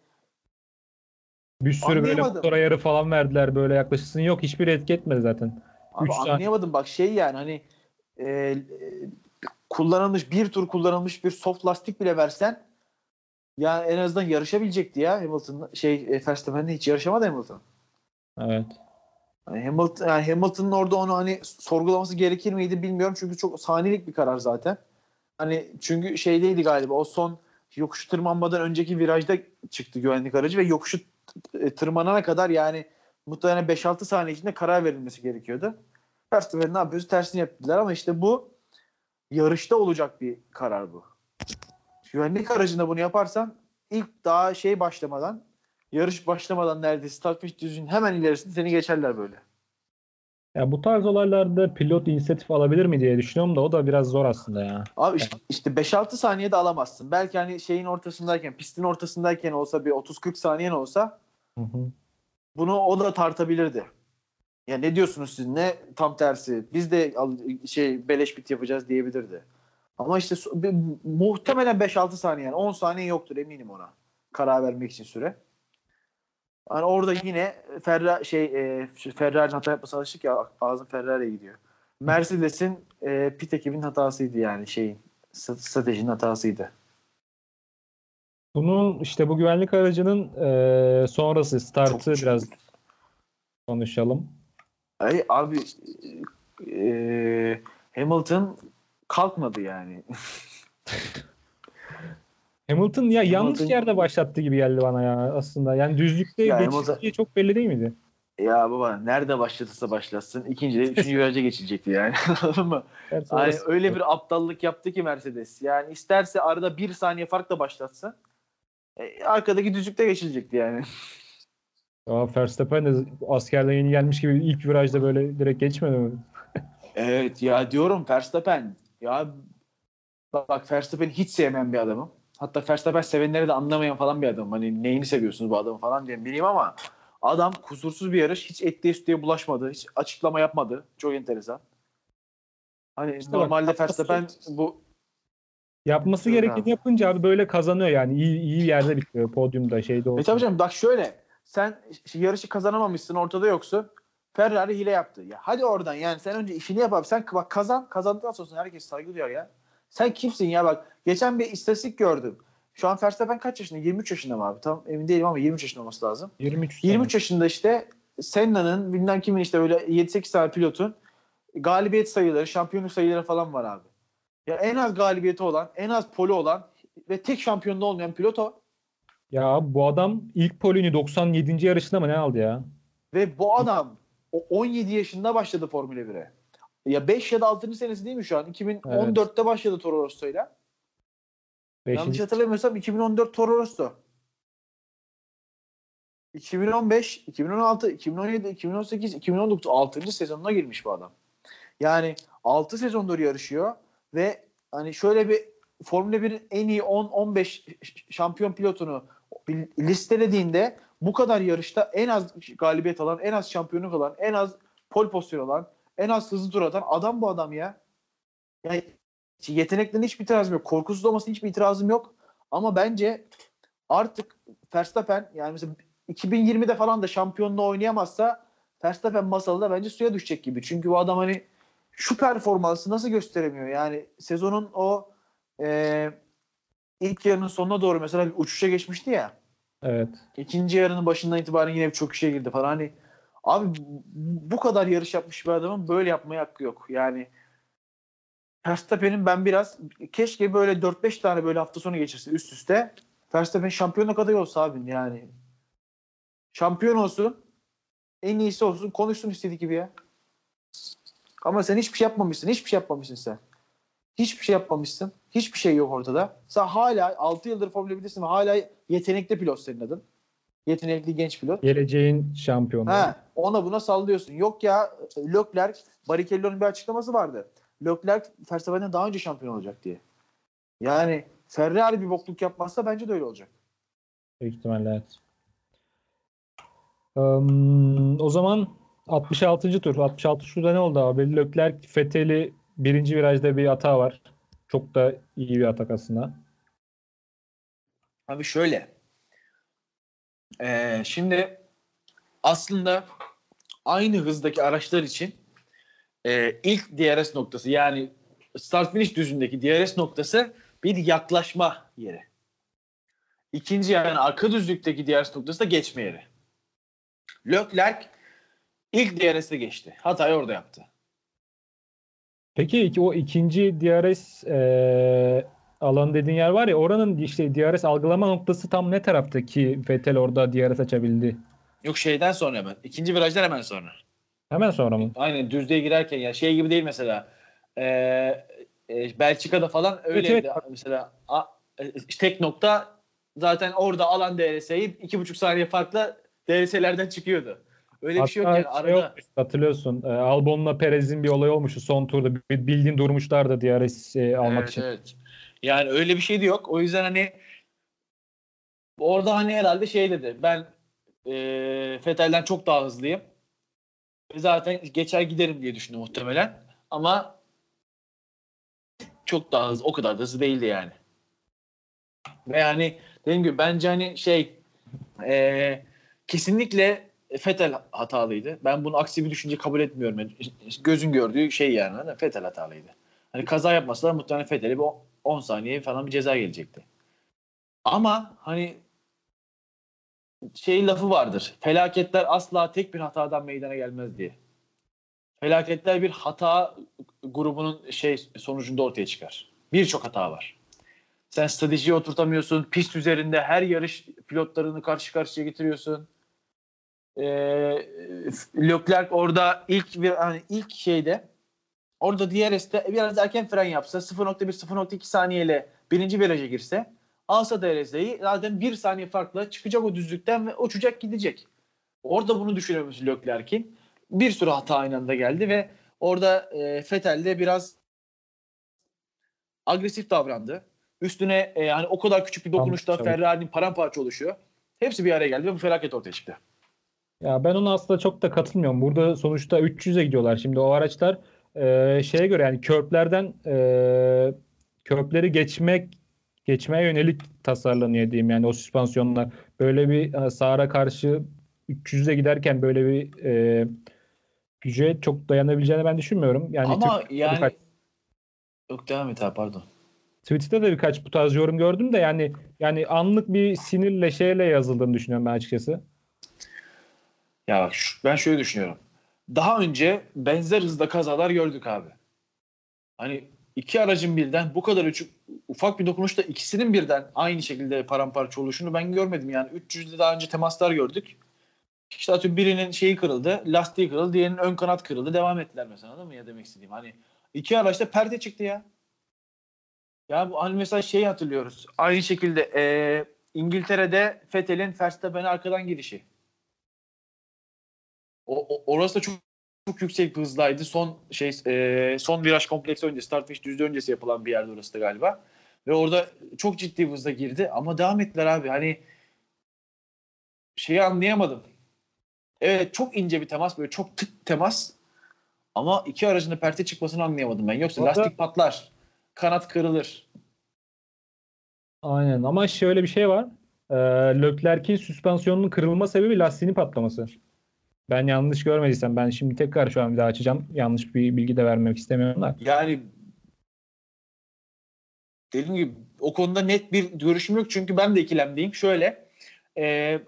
Bir sürü böyle motor ayarı falan verdiler böyle yaklaşırsın. Yok hiçbir etki etmedi zaten.
Abi
Üç
anlayamadım bak şey yani hani e, e, kullanılmış bir tur kullanılmış bir soft lastik bile versen ya en azından yarışabilecekti ya Hamilton şey e, Verstappen'le hiç yarışamadı Hamilton.
Evet.
Yani Hamilton, yani Hamilton'ın orada onu hani sorgulaması gerekir miydi bilmiyorum çünkü çok saniyelik bir karar zaten. Hani çünkü şeydeydi galiba o son yokuş tırmanmadan önceki virajda çıktı güvenlik aracı ve yokuşu t- tırmanana kadar yani muhtemelen 5-6 saniye içinde karar verilmesi gerekiyordu. Verstappen ne yapıyoruz? Tersini yaptılar ama işte bu yarışta olacak bir karar bu. Güvenlik aracında bunu yaparsan ilk daha şey başlamadan yarış başlamadan neredeyse finish düzgün hemen ilerisinde seni geçerler böyle.
Ya bu tarz olaylarda pilot inisiyatif alabilir mi diye düşünüyorum da o da biraz zor aslında ya.
Abi işte, işte 5-6 saniyede alamazsın. Belki hani şeyin ortasındayken, pistin ortasındayken olsa bir 30-40 saniyen olsa
Hı hı.
bunu o da tartabilirdi. Ya ne diyorsunuz siz? Ne tam tersi? Biz de al- şey beleş bit yapacağız diyebilirdi. Ama işte bir- muhtemelen 5-6 saniye yani 10 saniye yoktur eminim ona. Karar vermek için süre. Yani orada yine Ferrari şey e, Ferrari'nin hata yapması alışık ya ağzım Ferrari'ye gidiyor. Mercedes'in e, pit ekibinin hatasıydı yani şeyin st- stratejinin hatasıydı.
Bunun işte bu güvenlik aracının e, sonrası startı biraz konuşalım.
Ay abi e, Hamilton kalkmadı yani. (laughs)
Hamilton ya yanlış
Hamilton-
yerde başlattı gibi geldi bana ya aslında. Yani düzlükte
Ya
geçişi çok belli değil miydi?
ya baba nerede başlatırsa başlatsın ikinci de üçüncü (laughs) viraja geçilecekti yani. (laughs) Anladın mı? Yani öyle bir aptallık yaptı ki Mercedes. Yani isterse arada bir saniye farkla başlatsın. E, arkadaki düzlükte geçilecekti yani.
Ya Verstappen de askerden yeni gelmiş gibi ilk virajda böyle direkt geçmedi mi?
Evet ya diyorum Verstappen. Ya bak, bak Verstappen'i hiç sevmeyen bir adamım. Hatta Verstappen sevenleri de anlamayan falan bir adamım. Hani neyini seviyorsunuz bu adamı falan diye bileyim ama adam kusursuz bir yarış. Hiç etliye sütlüye bulaşmadı. Hiç açıklama yapmadı. Çok enteresan. Hani
İşte bak,
normalde
haftası-
Verstappen bu
Yapması gerekeni yapınca abi böyle kazanıyor yani. İyi, iyi yerde bitiyor podyumda şeyde
E
olsun.
tabii canım bak şöyle sen yarışı kazanamamışsın ortada yoksun. Ferrari hile yaptı. Ya hadi oradan yani sen önce işini yap abi. Sen bak kazan kazandıktan sonra herkes saygı duyar ya. Sen kimsin ya bak. Geçen bir istatistik gördüm. Şu an Verstappen kaç yaşında? 23 yaşında mı abi? Tam emin değilim ama 23 yaşında olması lazım.
23 sene.
23 yaşında işte Senna'nın bilmem kimin işte böyle 7-8 tane pilotun galibiyet sayıları, şampiyonluk sayıları falan var abi. Ya en az galibiyeti olan, en az poli olan ve tek şampiyonluğu olmayan pilot o.
Ya bu adam ilk polini 97. yarışında mı ne aldı ya?
Ve bu adam o 17 yaşında başladı Formula 1'e. Ya 5 ya da 6. senesi değil mi şu an? 2014'te başladı Toro Rosso'yla. Yanlış
Beşinci.
hatırlamıyorsam 2014 Toro Rosso. 2015, 2016, 2017, 2018, 2019 6. sezonuna girmiş bu adam. Yani 6 sezondur yarışıyor ve hani şöyle bir Formula 1'in en iyi 10-15 şampiyon pilotunu listelediğinde bu kadar yarışta en az galibiyet alan, en az şampiyonluk alan, en az pol pozisyon alan, en az hızlı tur atan adam bu adam ya. Yani yeteneklerine hiçbir itirazım yok. Korkusuz olmasına hiçbir itirazım yok. Ama bence artık Verstappen yani mesela 2020'de falan da şampiyonluğu oynayamazsa Verstappen masalı da bence suya düşecek gibi. Çünkü bu adam hani şu performansı nasıl gösteremiyor? Yani sezonun o e, ilk yarının sonuna doğru mesela bir uçuşa geçmişti ya.
Evet.
İkinci yarının başından itibaren yine çok işe girdi falan. Hani abi bu kadar yarış yapmış bir adamın böyle yapmaya hakkı yok. Yani Verstappen'in ben biraz keşke böyle 4-5 tane böyle hafta sonu geçirse üst üste. Verstappen şampiyonluk adayı olsa abi yani. Şampiyon olsun. En iyisi olsun. Konuşsun istediği gibi ya. Ama sen hiçbir şey yapmamışsın. Hiçbir şey yapmamışsın sen. Hiçbir şey yapmamışsın. Hiçbir şey yok ortada. Sen hala 6 yıldır Formula 1'desin ve hala yetenekli pilot senin adın. Yetenekli genç pilot.
Geleceğin şampiyonu.
Ha, ona buna sallıyorsun. Yok ya Leclerc, Barrichello'nun bir açıklaması vardı. Leclerc Verstappen'den daha önce şampiyon olacak diye. Yani Ferrari bir bokluk yapmazsa bence de öyle olacak.
Büyük ihtimalle evet. Im, o zaman 66. tur. 66 turda ne oldu abi? Leclerc, Vettel'i birinci virajda bir hata var. Çok da iyi bir atak aslında.
Abi şöyle. Ee, şimdi aslında aynı hızdaki araçlar için e, ilk DRS noktası yani start finish düzündeki DRS noktası bir yaklaşma yeri. İkinci yani arka düzlükteki DRS noktası da geçme yeri. Leclerc ilk DRS'e geçti. Hatayı orada yaptı.
Peki o ikinci DRS e, alan dediğin yer var ya oranın işte DRS algılama noktası tam ne tarafta ki Vettel orada DRS açabildi?
Yok şeyden sonra hemen. İkinci virajdan hemen sonra.
Hemen sonra mı?
Aynen düzlüğe girerken ya şey gibi değil mesela. Ee, e, Belçika'da falan öyleydi.
Evet, evet.
Mesela a, e, tek nokta zaten orada alan DRS'yi iki buçuk saniye farkla DRS'lerden çıkıyordu. Öyle bir şey yok
Hatta
yani.
şey
Arada
olmuş, hatırlıyorsun. E, Albon'la Perez'in bir olay olmuştu son turda. Bildiğin durmuşlar da DRS e, almak
evet,
için.
evet. Yani öyle bir şey de yok. O yüzden hani orada hani herhalde şey dedi. Ben e, Fethel'den çok daha hızlıyım. Ve zaten geçer giderim diye düşündü muhtemelen. Ama çok daha hızlı. O kadar da hızlı değildi yani. Ve yani dediğim gibi bence hani şey e, kesinlikle Fetel hatalıydı. Ben bunu aksi bir düşünce kabul etmiyorum. Yani gözün gördüğü şey yani. Hani Fetel hatalıydı. Hani kaza yapmasalar muhtemelen Fetel'e bir 10 saniye falan bir ceza gelecekti. Ama hani şey lafı vardır. Felaketler asla tek bir hatadan meydana gelmez diye. Felaketler bir hata grubunun şey sonucunda ortaya çıkar. Birçok hata var. Sen stratejiyi oturtamıyorsun. Pist üzerinde her yarış pilotlarını karşı karşıya getiriyorsun. Ee, Leclerc orada ilk bir hani ilk şeyde orada DRS'te biraz erken fren yapsa 0.1 0.2 saniyeyle birinci viraja girse alsa DRS'yi zaten bir saniye farkla çıkacak o düzlükten ve uçacak gidecek. Orada bunu düşünüyormuş Leclerc'in. Bir sürü hata aynı anda geldi ve orada e, Vettel de biraz agresif davrandı. Üstüne e, hani o kadar küçük bir dokunuşta. Ferrari'nin paramparça oluşuyor. Hepsi bir araya geldi ve bu felaket ortaya çıktı.
Ya ben ona aslında çok da katılmıyorum. Burada sonuçta 300'e gidiyorlar. Şimdi o araçlar e, şeye göre yani körplerden e, körpleri geçmek geçmeye yönelik tasarlanıyor diyeyim. Yani o süspansiyonlar böyle bir e, sağra karşı 300'e giderken böyle bir e, güce çok dayanabileceğini ben düşünmüyorum. Yani
Ama
Türk-
yani
birkaç-
yok devam et abi pardon.
Twitter'da da birkaç bu tarz yorum gördüm de yani yani anlık bir sinirle şeyle yazıldığını düşünüyorum ben açıkçası.
Ya bak şu- ben şöyle düşünüyorum. Daha önce benzer hızda kazalar gördük abi. Hani iki aracın birden bu kadar uçup ufak bir dokunuşta ikisinin birden aynı şekilde paramparça oluşunu ben görmedim. Yani 300'de daha önce temaslar gördük. İşte atıyorum birinin şeyi kırıldı, lastiği kırıldı, diğerinin ön kanat kırıldı. Devam ettiler mesela anladın mı ya demek istediğim. Hani iki araçta perde çıktı ya. Ya bu hani mesela şeyi hatırlıyoruz. Aynı şekilde eee, İngiltere'de Vettel'in Verstappen'e arkadan girişi. O, orası da çok çok yüksek bir hızdaydı. Son şey e, son viraj kompleksi önce start finish düzlüğü öncesi yapılan bir yerde orası da galiba. Ve orada çok ciddi bir hızla girdi ama devam ettiler abi. Hani şeyi anlayamadım. Evet çok ince bir temas böyle çok tık temas ama iki aracın da perte çıkmasını anlayamadım ben. Yoksa
Orada-
lastik patlar, kanat kırılır.
Aynen ama şöyle bir şey var. Ee, Leclerc'in süspansiyonunun kırılma sebebi lastiğinin patlaması. Ben yanlış görmediysem ben şimdi tekrar şu an bir daha açacağım. Yanlış bir bilgi de vermek istemiyorum da.
Yani dediğim gibi o konuda net bir görüşüm yok çünkü ben de ikilemdeyim. Şöyle e,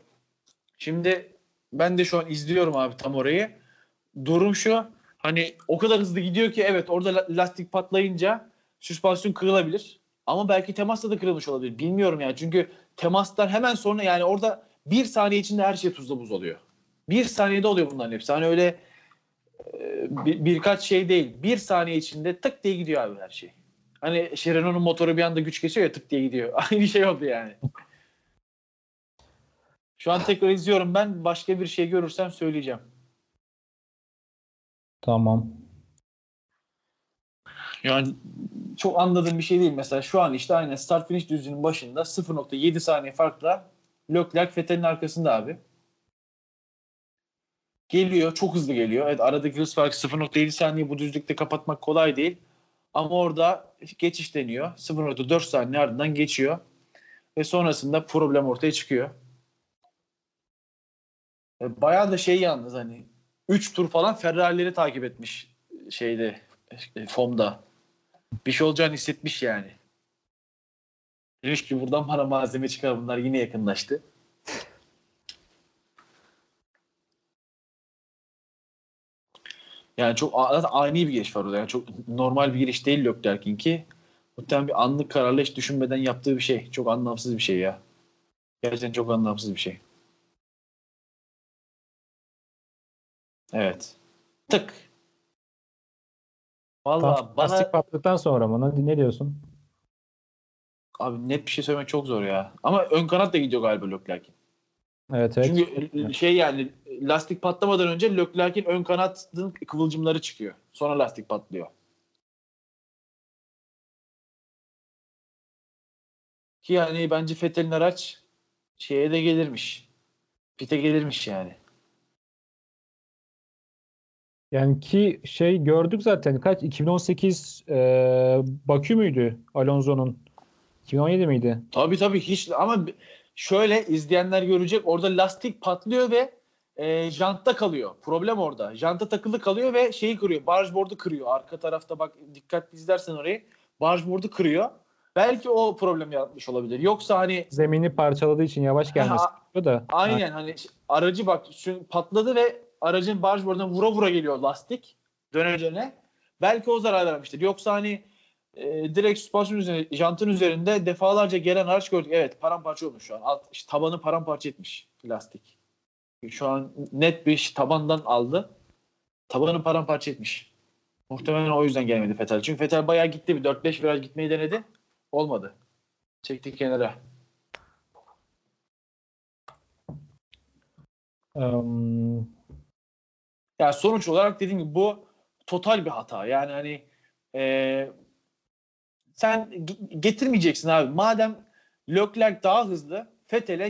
şimdi ben de şu an izliyorum abi tam orayı. Durum şu hani o kadar hızlı gidiyor ki evet orada la- lastik patlayınca süspansiyon kırılabilir. Ama belki temasla da kırılmış olabilir. Bilmiyorum yani. Çünkü temastan hemen sonra yani orada bir saniye içinde her şey tuzla buz oluyor. Bir saniyede oluyor bunların hepsi. Hani öyle e, bir- birkaç şey değil. Bir saniye içinde tık diye gidiyor abi her şey. Hani Renault'un motoru bir anda güç kesiyor ya tık diye gidiyor. (laughs) Aynı şey oldu yani. Şu an tekrar izliyorum ben. Başka bir şey görürsem söyleyeceğim.
Tamam.
Yani çok anladığım bir şey değil. Mesela şu an işte aynen start finish düzlüğünün başında 0.7 saniye farkla Leclerc Vettel'in arkasında abi. Geliyor. Çok hızlı geliyor. Evet aradaki hız farkı 0.7 saniye bu düzlükte kapatmak kolay değil. Ama orada geçiş deniyor. 0.4 saniye ardından geçiyor. Ve sonrasında problem ortaya çıkıyor. E, Bayağı da şey yalnız hani 3 tur falan Ferrari'leri takip etmiş şeyde e, FOM'da. Bir şey olacağını hissetmiş yani. Demiş ki buradan bana malzeme çıkar bunlar yine yakınlaştı. Yani çok ani bir giriş var orada. Yani çok normal bir giriş değil Leclerc'in ki. Muhtemelen bir anlık kararla hiç düşünmeden yaptığı bir şey. Çok anlamsız bir şey ya. Gerçekten çok anlamsız bir şey. Evet. Tık. Vallahi bana
Lastik patladıktan sonra mı? Ne, ne diyorsun?
abi net bir şey söylemek çok zor ya. Ama ön kanat da gidiyor galiba Leclerc'in.
Evet evet.
Çünkü şey yani lastik patlamadan önce Leclerc'in ön kanatının kıvılcımları çıkıyor. Sonra lastik patlıyor. Ki yani bence Fethel'in araç şeye de gelirmiş. Pite gelirmiş yani.
Yani ki şey gördük zaten kaç 2018 e, Bakü müydü Alonso'nun? 2017 miydi?
Tabii tabii hiç ama şöyle izleyenler görecek orada lastik patlıyor ve e, jantta kalıyor. Problem orada. Janta takılı kalıyor ve şeyi kırıyor. Barge board'u kırıyor. Arka tarafta bak dikkatli izlersen orayı. Barge board'u kırıyor. Belki o problem yaratmış olabilir. Yoksa hani
Zemini parçaladığı için yavaş gelmesi
Ha,
da.
aynen hani aracı bak şu patladı ve aracın barge board'una vura vura geliyor lastik döneceğine. Belki o zarar vermiştir. Yoksa hani e, direkt süspansiyon üzerinde, jantın üzerinde defalarca gelen araç gördük. Evet paramparça olmuş şu an. Alt, işte tabanı paramparça etmiş lastik. Şu an net bir tabandan aldı. Tabanı paramparça etmiş. Muhtemelen o yüzden gelmedi Fetel. Çünkü Fetel bayağı gitti. Bir 4-5 viraj gitmeyi denedi. Olmadı. Çekti kenara.
Em,
Yani sonuç olarak dediğim gibi bu total bir hata. Yani hani e, sen ge- getirmeyeceksin abi. Madem Leclerc daha hızlı Fethel'e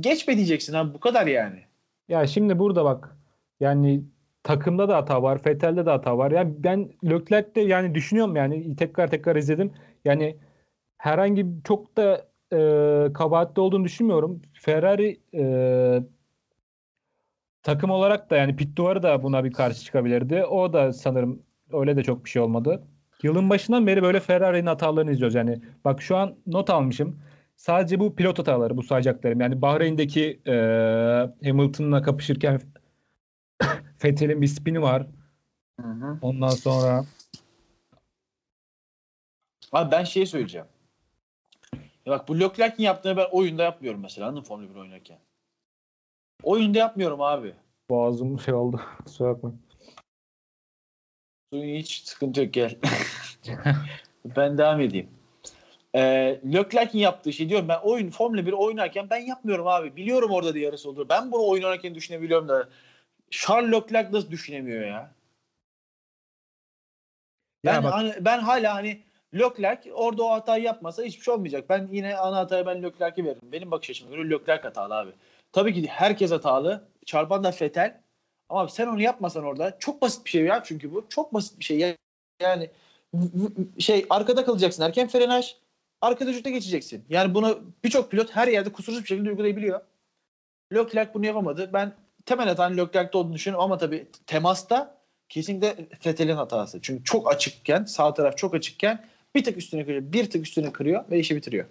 geçme diyeceksin abi. Bu kadar yani.
Ya şimdi burada bak yani takımda da hata var, Vettel'de de hata var. Yani ben Leclerc'te yani düşünüyorum yani tekrar tekrar izledim. Yani herhangi çok da e, kabahatli olduğunu düşünmüyorum. Ferrari e, takım olarak da yani pit duvarı da buna bir karşı çıkabilirdi. O da sanırım öyle de çok bir şey olmadı. Yılın başından beri böyle Ferrari'nin hatalarını izliyoruz. Yani bak şu an not almışım. Sadece bu pilot hataları bu sayacaklarım. Yani Bahreyn'deki e, Hamilton'la kapışırken (coughs) Vettel'in bir spini var. Ondan sonra
Abi ben şey söyleyeceğim. Ya bak bu Leclerc'in yaptığını ben oyunda yapmıyorum mesela. Anladın Formula 1 oynarken? Oyunda yapmıyorum abi.
boğazım (laughs) şey oldu. Kusura bakmayın.
Suyun hiç sıkıntı yok gel. (laughs) ben devam edeyim. Ee, Leclerc'in yaptığı şey diyorum ben oyun Formula 1 oynarken ben yapmıyorum abi. Biliyorum orada diye yarısı olur. Ben bunu oynarken düşünebiliyorum da Charles Leclerc nasıl düşünemiyor ya? Ben,
Ya bak-
hani, ben hala hani Leclerc orada o hatayı yapmasa hiçbir şey olmayacak. Ben yine ana hatayı ben Leclerc'e veririm. Benim bakış açıma göre Leclerc hatalı abi. Tabii ki herkes hatalı. Çarpan da Fetel. Ama sen onu yapmasan orada çok basit bir şey ya çünkü bu. Çok basit bir şey. Ya- Yani şey arkada kalacaksın. Erken frenaj. Arkada şuta geçeceksin. Yani bunu birçok pilot her yerde kusursuz bir şekilde uygulayabiliyor. Leclerc bunu yapamadı. Ben temel hatanın Leclerc'te olduğunu düşünüyorum ama tabii temasta kesinlikle Vettel'in hatası. Çünkü çok açıkken, sağ taraf çok açıkken bir tık üstüne kırıyor, bir tık üstüne kırıyor ve işi bitiriyor.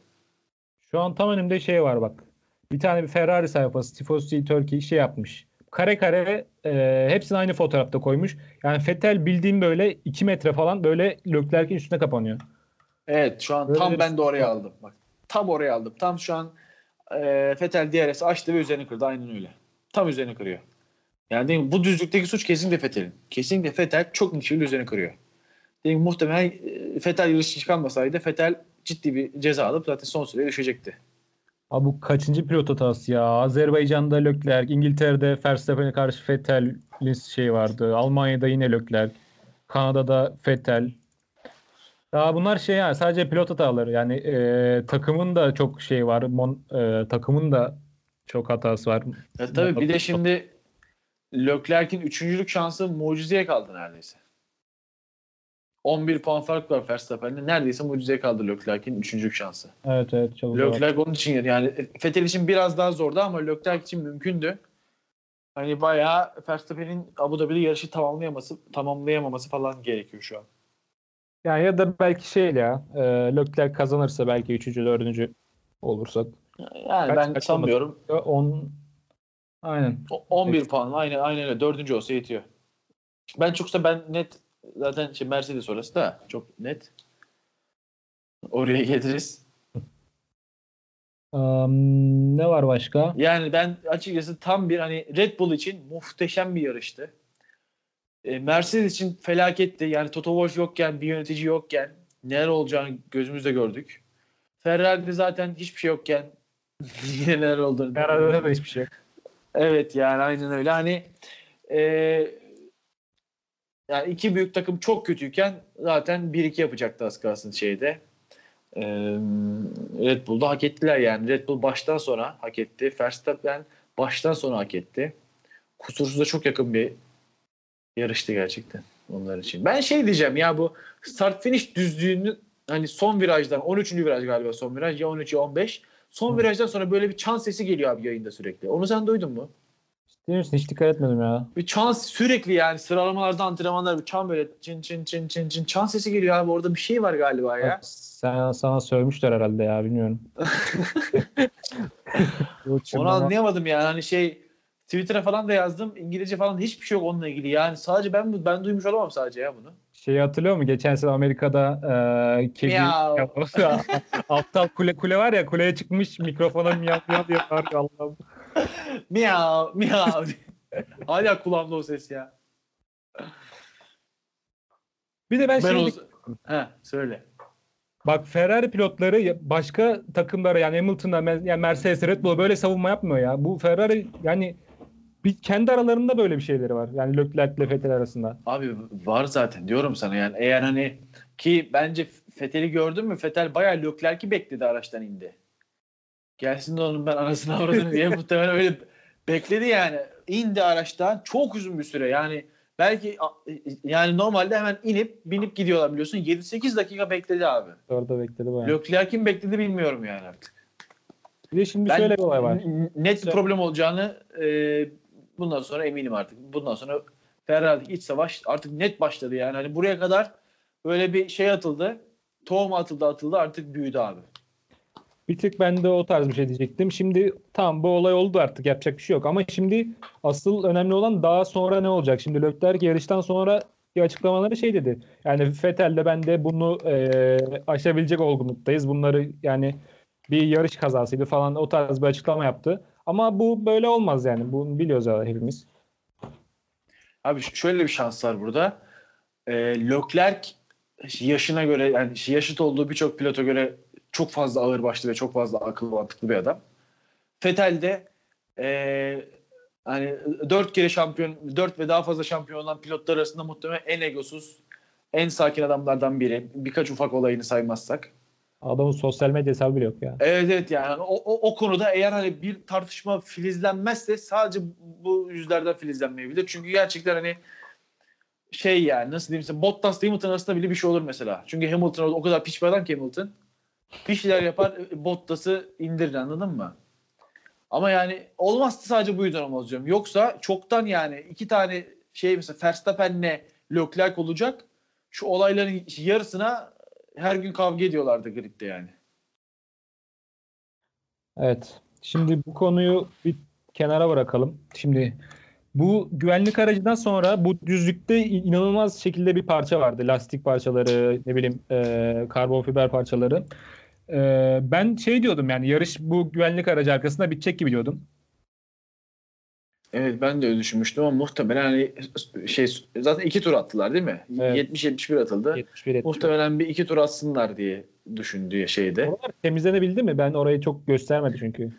Şu an tam önümde şey var bak. Bir tane bir Ferrari sayfası Tifosi Turkey şey yapmış. Kare kare e, hepsini aynı fotoğrafta koymuş. Yani Vettel bildiğim böyle 2 metre falan böyle Leclerc'in üstüne kapanıyor.
Evet şu an
Böyle
tam ben de oraya aldım. Bak tam oraya aldım. Tam şu an e, Fetel DRS açtı ve üzerine kırdı. Aynen öyle. Tam üzerine kırıyor. Yani değil bu düzlükteki suç kesinlikle Fetel'in. Kesinlikle Fetel çok net şekilde üzerine kırıyor. Değil? Muhtemelen e, Fetel yarışı çıkarmasaydı Fetel ciddi bir ceza alıp zaten son süreye düşecekti.
Abi bu kaçıncı pilot hatası ya? Azerbaycan'da Leclerc, İngiltere'de Verstappen'e karşı Vettel'in şey vardı. Almanya'da yine Leclerc. Kanada'da Vettel. Daha bunlar şey yani sadece pilot hataları. Yani e, takımın da çok şey var. Mon, e, takımın da çok hatası var.
Ya tabii bir de şimdi Leclerc'in üçüncülük şansı mucizeye kaldı neredeyse. 11 puan fark var Verstappen'de. Neredeyse mucizeye kaldı Leclerc'in üçüncülük şansı.
Evet evet zor.
Leclerc onun için yani Vettel için biraz daha zordu ama Leclerc için mümkündü. Hani bayağı Verstappen'in Abu Dhabi'de yarışı tamamlayaması, tamamlayamaması falan gerekiyor şu an.
Yani ya da belki şey ya e, Leclerc kazanırsa belki üçüncü, dördüncü olursa.
Yani
Kaç-
ben
kaç
sanmıyorum.
10 aynen.
O- 11 puan aynen aynen öyle. Dördüncü olsa yetiyor. Ben çoksa ben net zaten şey Mercedes orası da çok net. Oraya (laughs) geliriz.
Am, ne var başka?
Yani ben açıkçası tam bir hani Red Bull için muhteşem bir yarıştı. E, Mercedes için felaketti. Yani Toto Wolff yokken, bir yönetici yokken neler olacağını gözümüzde gördük. Ferrari'de zaten hiçbir şey yokken (laughs) yine neler olduğunu.
Ferrari'de de hiçbir şey yok.
Evet yani aynen öyle. Hani e, yani iki büyük takım çok kötüyken zaten 1-2 yapacaktı az kalsın şeyde. E, Red Bull'da hak ettiler yani. Red Bull baştan sonra hak etti. Verstappen baştan sonra hak etti. Kusursuza çok yakın bir yarıştı gerçekten onlar için. Ben şey diyeceğim ya bu start finish düzlüğünü hani son virajdan 13. viraj galiba son viraj ya 13 ya 15 son virajdan sonra böyle bir çan sesi geliyor abi yayında sürekli. Onu sen duydun mu?
Değil misin? Hiç dikkat etmedim ya.
Bir çan sürekli yani sıralamalarda antrenmanlar bir çan böyle çın çın çın çın çın çan sesi geliyor abi orada bir şey var galiba ya.
Sen, sana sövmüşler herhalde ya bilmiyorum. (laughs)
Onu anlayamadım yani hani şey Twitter'a falan da yazdım. İngilizce falan hiçbir şey yok onunla ilgili. Yani sadece ben ben duymuş olamam sadece ya bunu.
Şeyi hatırlıyor musun? Geçen sene Amerika'da e, kedi
Miyav. (laughs)
aptal kule kule var ya kuleye çıkmış mikrofona miyav miyav diye bağırıyor Allah'ım.
Miyav miyav. Hala kulağımda o ses ya.
Bir de ben,
Ben
şey.
He söyle.
bak Ferrari pilotları ya- başka takımlara yani Hamilton'a yani Mercedes Red Bull'a böyle savunma yapmıyor ya. Bu Ferrari yani bir kendi aralarında böyle bir şeyleri var. Yani Leclerc ile Vettel arasında.
Abi var zaten diyorum sana yani eğer hani ki bence Fethel'i gördün mü? Fethel bayağı Leclerc'i bekledi araçtan indi. Gelsin de onun ben anasını avradını diye (laughs) muhtemelen öyle bekledi yani. İndi araçtan çok uzun bir süre yani belki yani normalde hemen inip binip gidiyorlar biliyorsun. 7-8 dakika bekledi abi.
Orada bekledi bayağı.
Leclerc'in bekledi bilmiyorum yani artık.
Bir de şimdi
Ben
şöyle bir olay var.
net bir problem olacağını e, bundan sonra eminim artık. Bundan sonra Ferrari'deki iç savaş artık net başladı yani. Hani buraya kadar böyle bir şey atıldı. Tohum atıldı atıldı artık büyüdü abi.
Bir tık ben de o tarz bir şey diyecektim. Şimdi tamam bu olay oldu artık yapacak bir şey yok. Ama şimdi asıl önemli olan daha sonra ne olacak? Şimdi Leclerc yarıştan sonra bir açıklamaları şey dedi. Yani Vettel'le ben de bunu e, aşabilecek olgunluktayız. Bunları yani bir yarış kazasıydı falan o tarz bir açıklama yaptı. Ama bu böyle olmaz yani. Bunu biliyoruz hepimiz.
Abi şöyle bir şans var burada. E, Leclerc yaşına göre yani yaşıt olduğu birçok pilota göre çok fazla ağır başlı ve çok fazla akıllı mantıklı bir adam. Vettel de e, hani dört kere şampiyon, dört ve daha fazla şampiyon olan pilotlar arasında muhtemelen en egosuz, en sakin adamlardan biri. Birkaç ufak olayını saymazsak.
Adamın sosyal medya hesabı bile yok ya.
Evet evet yani o, o, o konuda eğer hani bir tartışma filizlenmezse sadece bu yüzlerden filizlenmeyebilir. Çünkü gerçekten hani şey yani nasıl diyeyim size Bottas Hamilton arasında bile bir şey olur mesela. Çünkü Hamilton o kadar piç bir adam ki Hamilton. Bir şeyler yapar Bottas'ı indirir anladın mı? Ama yani olmazsa sadece bu yüzden olmaz diyorum. Yoksa çoktan yani iki tane şey mesela Verstappen'le Leclerc olacak. Şu olayların yarısına her gün kavga ediyorlardı gridde yani.
Evet. Şimdi bu konuyu bir kenara bırakalım. Şimdi bu güvenlik aracından sonra bu düzlükte inanılmaz şekilde bir parça vardı. Lastik parçaları, ne bileyim e, karbon fiber parçaları. E, ben şey diyordum yani yarış bu güvenlik aracı arkasında bitecek gibi diyordum.
Evet ben de öyle düşünmüştüm ama muhtemelen hani şey zaten iki tur attılar değil mi?
Evet.
70-71 atıldı.
71 70.
Muhtemelen bir iki tur atsınlar diye düşündüğü şeyde.
Oralar temizlenebildi mi? Ben orayı çok göstermedi çünkü.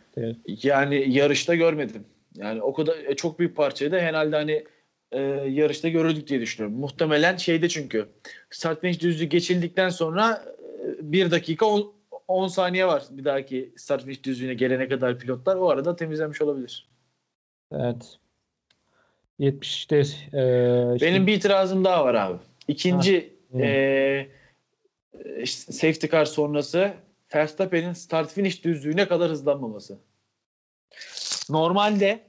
Yani yarışta görmedim. Yani o kadar e, çok büyük parçayı da herhalde hani e, yarışta görüldük diye düşünüyorum. Muhtemelen şeyde çünkü start finish düzlüğü geçildikten sonra e, bir dakika 10 saniye var bir dahaki start finish düzlüğüne gelene kadar pilotlar o arada temizlenmiş olabilir.
Evet. 70'te e, işte-
Benim bir itirazım daha var abi. İkinci
Hı.
e, işte safety car sonrası Verstappen'in start finish düzlüğüne kadar hızlanmaması. Normalde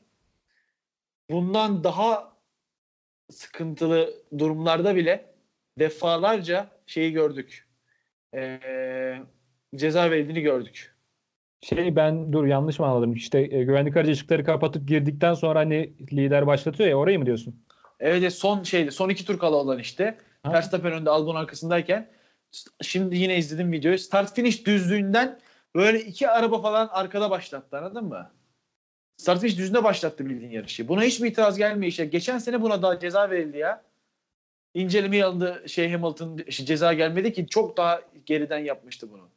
bundan daha sıkıntılı durumlarda bile defalarca şeyi gördük. E, ceza verildiğini gördük.
Şey ben dur yanlış mı anladım? İşte e, güvenlik aracı ışıkları kapatıp girdikten sonra hani lider başlatıyor ya orayı mı diyorsun?
Evet son şeydi son iki tur kala olan işte.
Ha.
Verstappen önde Albon arkasındayken şimdi yine izledim videoyu. Start finish düzlüğünden böyle iki araba falan arkada başlattı anladın mı? Start finish düzlüğünde başlattı bildiğin yarışı. Buna hiçbir itiraz gelmiyor işte. Geçen sene buna daha ceza verildi ya. İncelemeye alındı şey Hamilton şey, ceza gelmedi ki çok daha geriden yapmıştı bunu.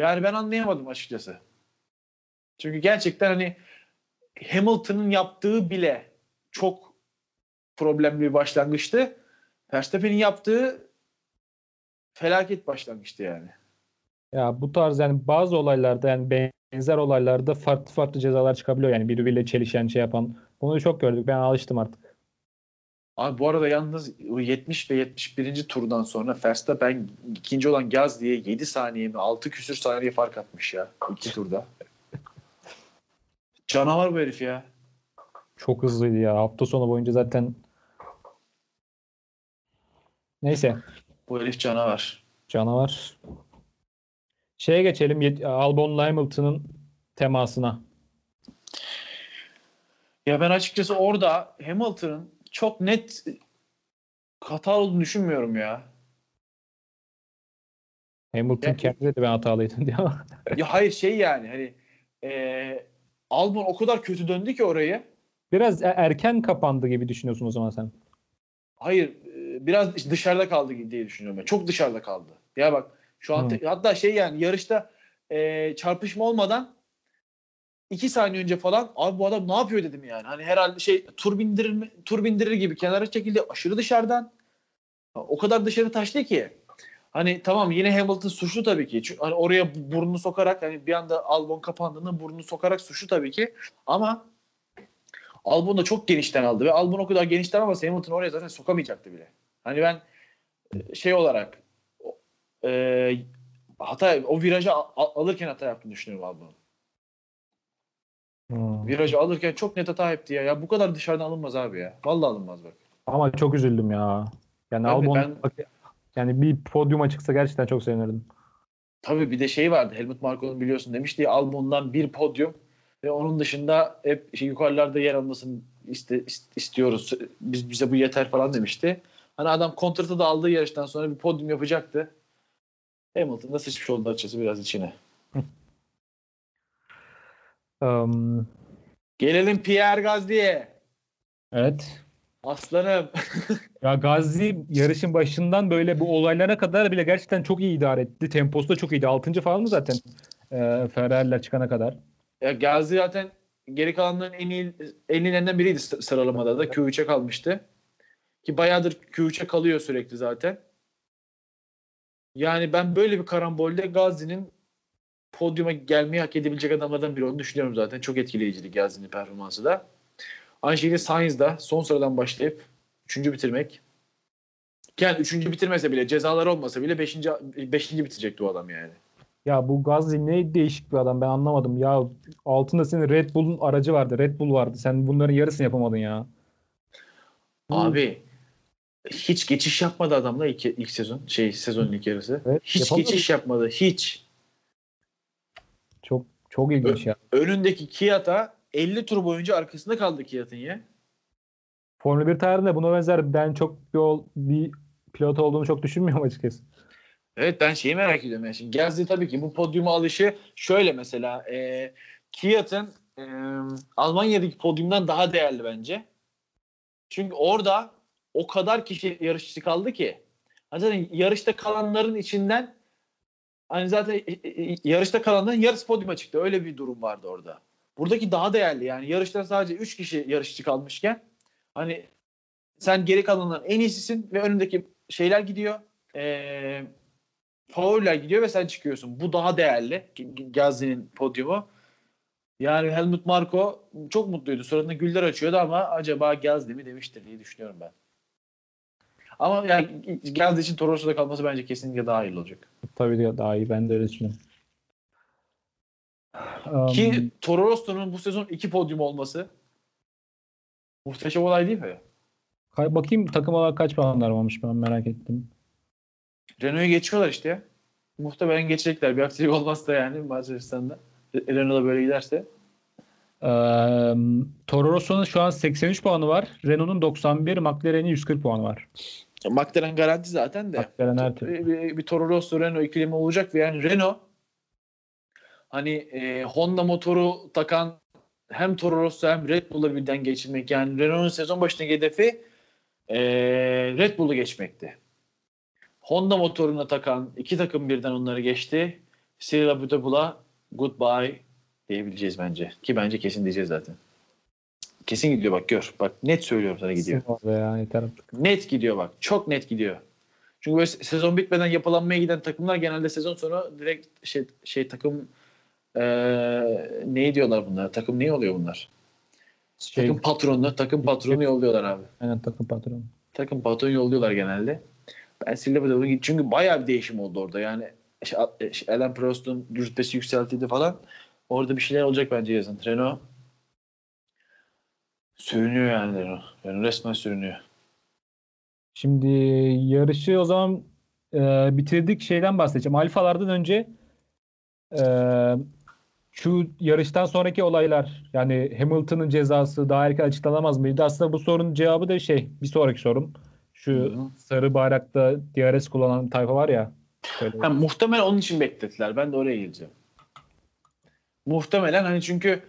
Yani ben anlayamadım açıkçası. Çünkü gerçekten hani Hamilton'ın yaptığı bile çok problemli bir başlangıçtı. Verstappen'in yaptığı felaket başlangıçtı yani.
Ya bu tarz yani bazı olaylarda yani benzer olaylarda farklı farklı cezalar çıkabiliyor yani birbiriyle çelişen şey yapan. Bunu çok gördük. Ben alıştım artık.
Abi bu arada yalnız o 70 ve 71. turdan sonra Verstappen ikinci olan Gaz diye 7 saniye mi 6 küsür saniye fark atmış ya iki turda. Canavar bu herif ya.
Çok hızlıydı ya. Hafta sonu boyunca zaten Neyse.
Bu herif canavar.
Canavar. Şeye geçelim. Albon Hamilton'ın temasına.
Ya ben açıkçası orada Hamilton'ın çok net hata olduğunu düşünmüyorum ya.
Hamilton
Ya-
kendi dedi ben hatalıydım diye ama. (laughs)
Ya hayır şey yani hani e, Albon o kadar kötü döndü ki orayı.
Biraz e- erken kapandı gibi düşünüyorsun o zaman sen.
Hayır biraz dışarıda kaldı diye düşünüyorum ben. Çok dışarıda kaldı. Ya bak şu an te- hatta şey yani yarışta e, çarpışma olmadan iki saniye önce falan abi bu adam ne yapıyor dedim yani. Hani herhalde şey tur bindirir, tur bindirir gibi kenara çekildi aşırı dışarıdan. O kadar dışarı taştı ki. Hani tamam yine Hamilton suçlu tabii ki. Çünkü hani oraya burnunu sokarak hani bir anda Albon kapandığında burnunu sokarak suçlu tabii ki. Ama Albon da çok genişten aldı ve Albon o kadar genişten almasa Hamilton oraya zaten sokamayacaktı bile. Hani ben e, şey olarak e, hata o virajı al- al- alırken hata yaptığını düşünüyorum Albon'un.
Hmm.
Virajı alırken çok net hata yaptı ya. Ya bu kadar dışarıdan alınmaz abi ya. Vallahi alınmaz bak.
Ama çok üzüldüm ya. Yani
de-
Albon
ben-
yani bir podyuma çıksa gerçekten çok sevinirdim.
Tabii bir de şey vardı. Helmut Marko'nun biliyorsun demişti ya Albon'dan bir podyum ve onun dışında hep şey, yukarılarda yer almasını iste, is- istiyoruz. Biz bize bu yeter falan demişti. Hani adam kontratı da aldığı yarıştan sonra bir podyum yapacaktı. Hamilton da sıçmış oldu açıkçası biraz içine.
Um,
Gelelim Pierre Gasly'e.
evet.
Aslanım. (laughs)
Ya Gazi yarışın başından böyle bu olaylara kadar bile gerçekten çok iyi idare etti. Temposu da çok iyiydi. 6. falan mı zaten e, Ferrari'ler çıkana kadar?
ya Gazi zaten geri kalanların en iyi en iyilerinden biriydi sı- sıralamada da. Q3'e kalmıştı. Ki bayağıdır Q3'e kalıyor sürekli zaten. Yani ben böyle bir karambolde Gazi'nin podyuma gelmeyi hak edebilecek adamlardan biri olduğunu düşünüyorum zaten. Çok etkileyiciydi Gazi'nin performansı da. Aynı şekilde Sainz da son sıradan başlayıp üçüncü bitirmek. Yani üçüncü bitirmese bile cezalar olmasa bile beşinci, beşinci bitirecekti o adam yani.
Ya bu Gazi ne değişik bir adam ben anlamadım. Ya altında senin Red Bull'un aracı vardı. Red Bull vardı. Sen bunların yarısını yapamadın ya.
Abi hiç geçiş yapmadı adamla ilk, ilk sezon. Şey sezonun ilk yarısı.
Evet,
hiç
yapamadı.
geçiş yapmadı. Hiç.
Çok ilginç ya.
Önündeki Kiat'a 50 tur boyunca arkasında kaldı Kiat'ın ya.
Formula 1 tarihinde buna benzer ben çok bir, ol- bir pilot olduğunu çok düşünmüyorum açıkçası.
Evet ben şeyi merak ediyorum. Yani. Şimdi Gasly tabii ki bu podyuma alışı şöyle mesela e, Kiat'ın e, Almanya'daki podyumdan daha değerli bence. Çünkü orada o kadar kişi yarışçı kaldı ki. Zaten yarışta kalanların içinden hani zaten e, e, yarışta kalanların yarısı podyuma çıktı. Öyle bir durum vardı orada. Buradaki daha değerli yani. Yarışta sadece 3 kişi yarışçı kalmışken hani sen geri kalanların en iyisisin ve önündeki şeyler gidiyor. Eee fauller gidiyor ve sen çıkıyorsun. Bu daha değerli. G- Gasly'nin podyumu. Yani Helmut Marko çok mutluydu. Suratında güller açıyordu ama acaba Gasly mi demiştir diye düşünüyorum ben. Ama yani Gasly için Toro Rosso'da kalması bence kesinlikle daha iyi olacak.
Tabii de daha iyi. Ben de öyle düşünüyorum. Um,
Ki Toro Rosso'nun bu sezon iki podyum olması muhteşem olay değil mi?
kay- bakayım takım olarak kaç puanlar varmış ben merak ettim.
Renault'u geçiyorlar işte ya. Muhtemelen geçecekler. Bir aksilik olmazsa yani Macaristan'da. Renault'da böyle giderse.
Eee Toro Rosso'nun şu an 83 puanı var. Renault'un 91, McLaren'in 140 puanı var.
McLaren garanti zaten de.
McLaren her türlü.
bir, bir, bir Toro Rosso Renault ikilemi olacak ve yani Renault hani e, Honda motoru takan hem Toro Rosso hem Red Bull'la birden geçirmek yani Renault'un sezon başındaki hedefi e, Red Bull'u geçmekti. Honda motoruna takan iki takım birden onları geçti. Cyril Abiteboul'a goodbye diyebileceğiz bence. Ki bence kesin diyeceğiz zaten. Kesin gidiyor bak gör. Bak net söylüyorum sana gidiyor.
Ya yeter artık.
Net gidiyor bak. Çok net gidiyor. Çünkü böyle se- sezon bitmeden yapılanmaya giden takımlar genelde sezon sonu direkt şey, şey takım eee ne diyorlar bunlar? Takım ne oluyor bunlar?
Şey,
Takım patronunu, takım patronu yolluyorlar abi.
aynen takım patronu.
Takım patronu yolluyorlar genelde. Ben Silver'da git çünkü bayağı bir değişim oldu orada. Yani şey, Alan Prost'un rütbesi yükseltildi falan. Orada bir şeyler olacak bence yazın. Renault Sürünüyor yani Renault. Yani resmen sürünüyor.
Şimdi yarışı o zaman e, bitirdik. Şeyden bahsedeceğim. Alfalardan önce e, şu yarıştan sonraki olaylar yani Hamilton'ın cezası daha erken açıklanamaz mıydı? Aslında bu sorunun cevabı da şey bir sonraki sorum. Şu
Hı hı.
sarı bayrakta DRS kullanan tayfa var ya.
Ha, muhtemelen onun için beklediler. Ben de oraya geleceğim. Muhtemelen hani çünkü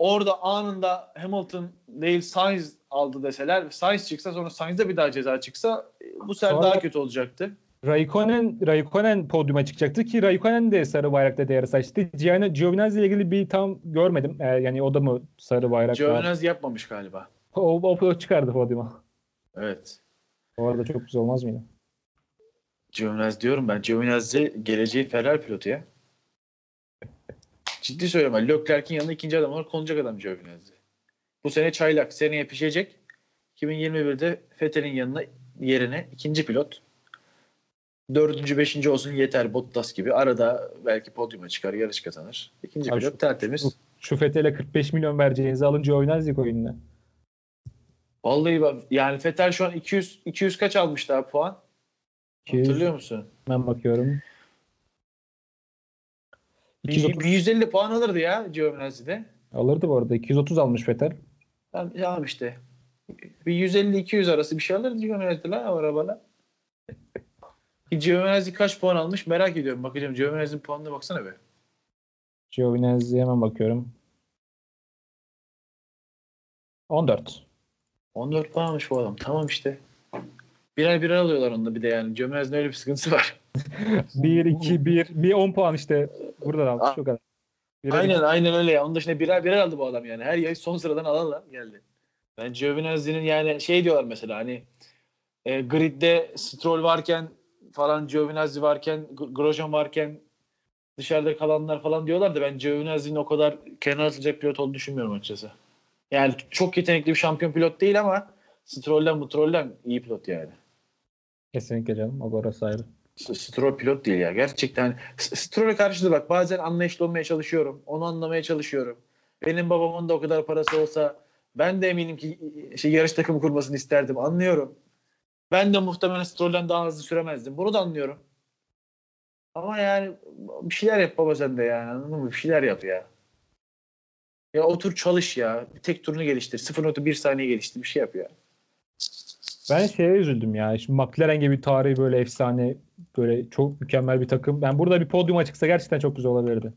orada anında Hamilton değil Sainz aldı deseler Sainz çıksa sonra Sainz'de bir daha ceza çıksa e, bu sefer
Sonra-
daha kötü olacaktı.
Raikkonen, Raikkonen podyuma çıkacaktı ki Raikkonen de sarı bayrakta DRS açtı. Gianni Giovinazzi ile ilgili bir tam görmedim. E, yani o da mı sarı bayrakta?
Giovinazzi yapmamış galiba.
O, o, o çıkardı podyuma.
Evet.
O arada çok güzel olmaz mıydı?
Giovinazzi diyorum ben. Giovinazzi geleceğin Ferrari pilotu ya. Ciddi söylüyorum. Leclerc'in yanında ikinci adam olarak konacak adam Giovinazzi. Bu sene çaylak. Seneye pişecek. 2021'de Vettel'in yanına yerine ikinci pilot. Dördüncü, beşinci olsun yeter Bottas gibi. Arada belki podyuma çıkar, yarış kazanır. İkinci
Abi
pilot
şu-
tertemiz.
Şu Fethel'e 45 milyon vereceğinizi alınca oynarız oyununa.
Vallahi bak, yani Vettel şu an 200 200 kaç almış daha puan? Hatırlıyor musun?
Ben bakıyorum.
Bir,
230
bir 150 puan alırdı ya Giovinazzi'de.
alırdı bu arada. 230 almış Fetel.
Tamam, tamam işte. Bir 150-200 arası bir şey alırdı Giovinazzi lan o arabala. Giovinazzi kaç puan almış merak ediyorum. Bakacağım Giovinazzi'nin puanına baksana be.
Giovinazzi hemen bakıyorum. 14.
14 puan almış bu adam. Tamam işte. Birer birer alıyorlar onda bir de yani. Giovinazzi'nin öyle bir sıkıntısı var.
1, 2, 1. Bir 10 puan işte. Buradan almış
Ah.
o kadar. Birer
aynen aynen öyle ya. Onun dışında birer birer aldı bu adam yani. Her yarış son sıradan alanla geldi. Ben Giovinazzi'nin yani şey diyorlar mesela hani e, gridde Stroll varken falan Giovinazzi varken Grosjean varken dışarıda kalanlar falan diyorlar da ben Giovinazzi'nin o kadar kenara atılacak pilot olduğunu düşünmüyorum açıkçası. Yani çok yetenekli bir şampiyon pilot değil ama Stroll'den Stroll'den iyi pilot yani.
Kesinlikle canım. O orası ayrı.
Stroll pilot değil ya. Gerçekten S- Stroll'e karşı da bak bazen anlayışlı olmaya çalışıyorum. Onu anlamaya çalışıyorum. Benim babamın da o kadar parası olsa ben de eminim ki şey, yarış takımı kurmasını isterdim. Anlıyorum. Ben de muhtemelen Stroll'den daha hızlı süremezdim. Bunu da anlıyorum. Ama yani bir şeyler yap baba sen de yani anladın mı? Bir şeyler yap ya. Ya otur çalış ya. Bir tek turunu geliştir. 0.1 saniye geliştir. Bir şey yap ya.
Ben şeye üzüldüm ya. Şimdi McLaren gibi tarihi böyle efsane böyle çok mükemmel bir takım. Ben burada bir podyuma çıksa gerçekten çok güzel olabilirdi.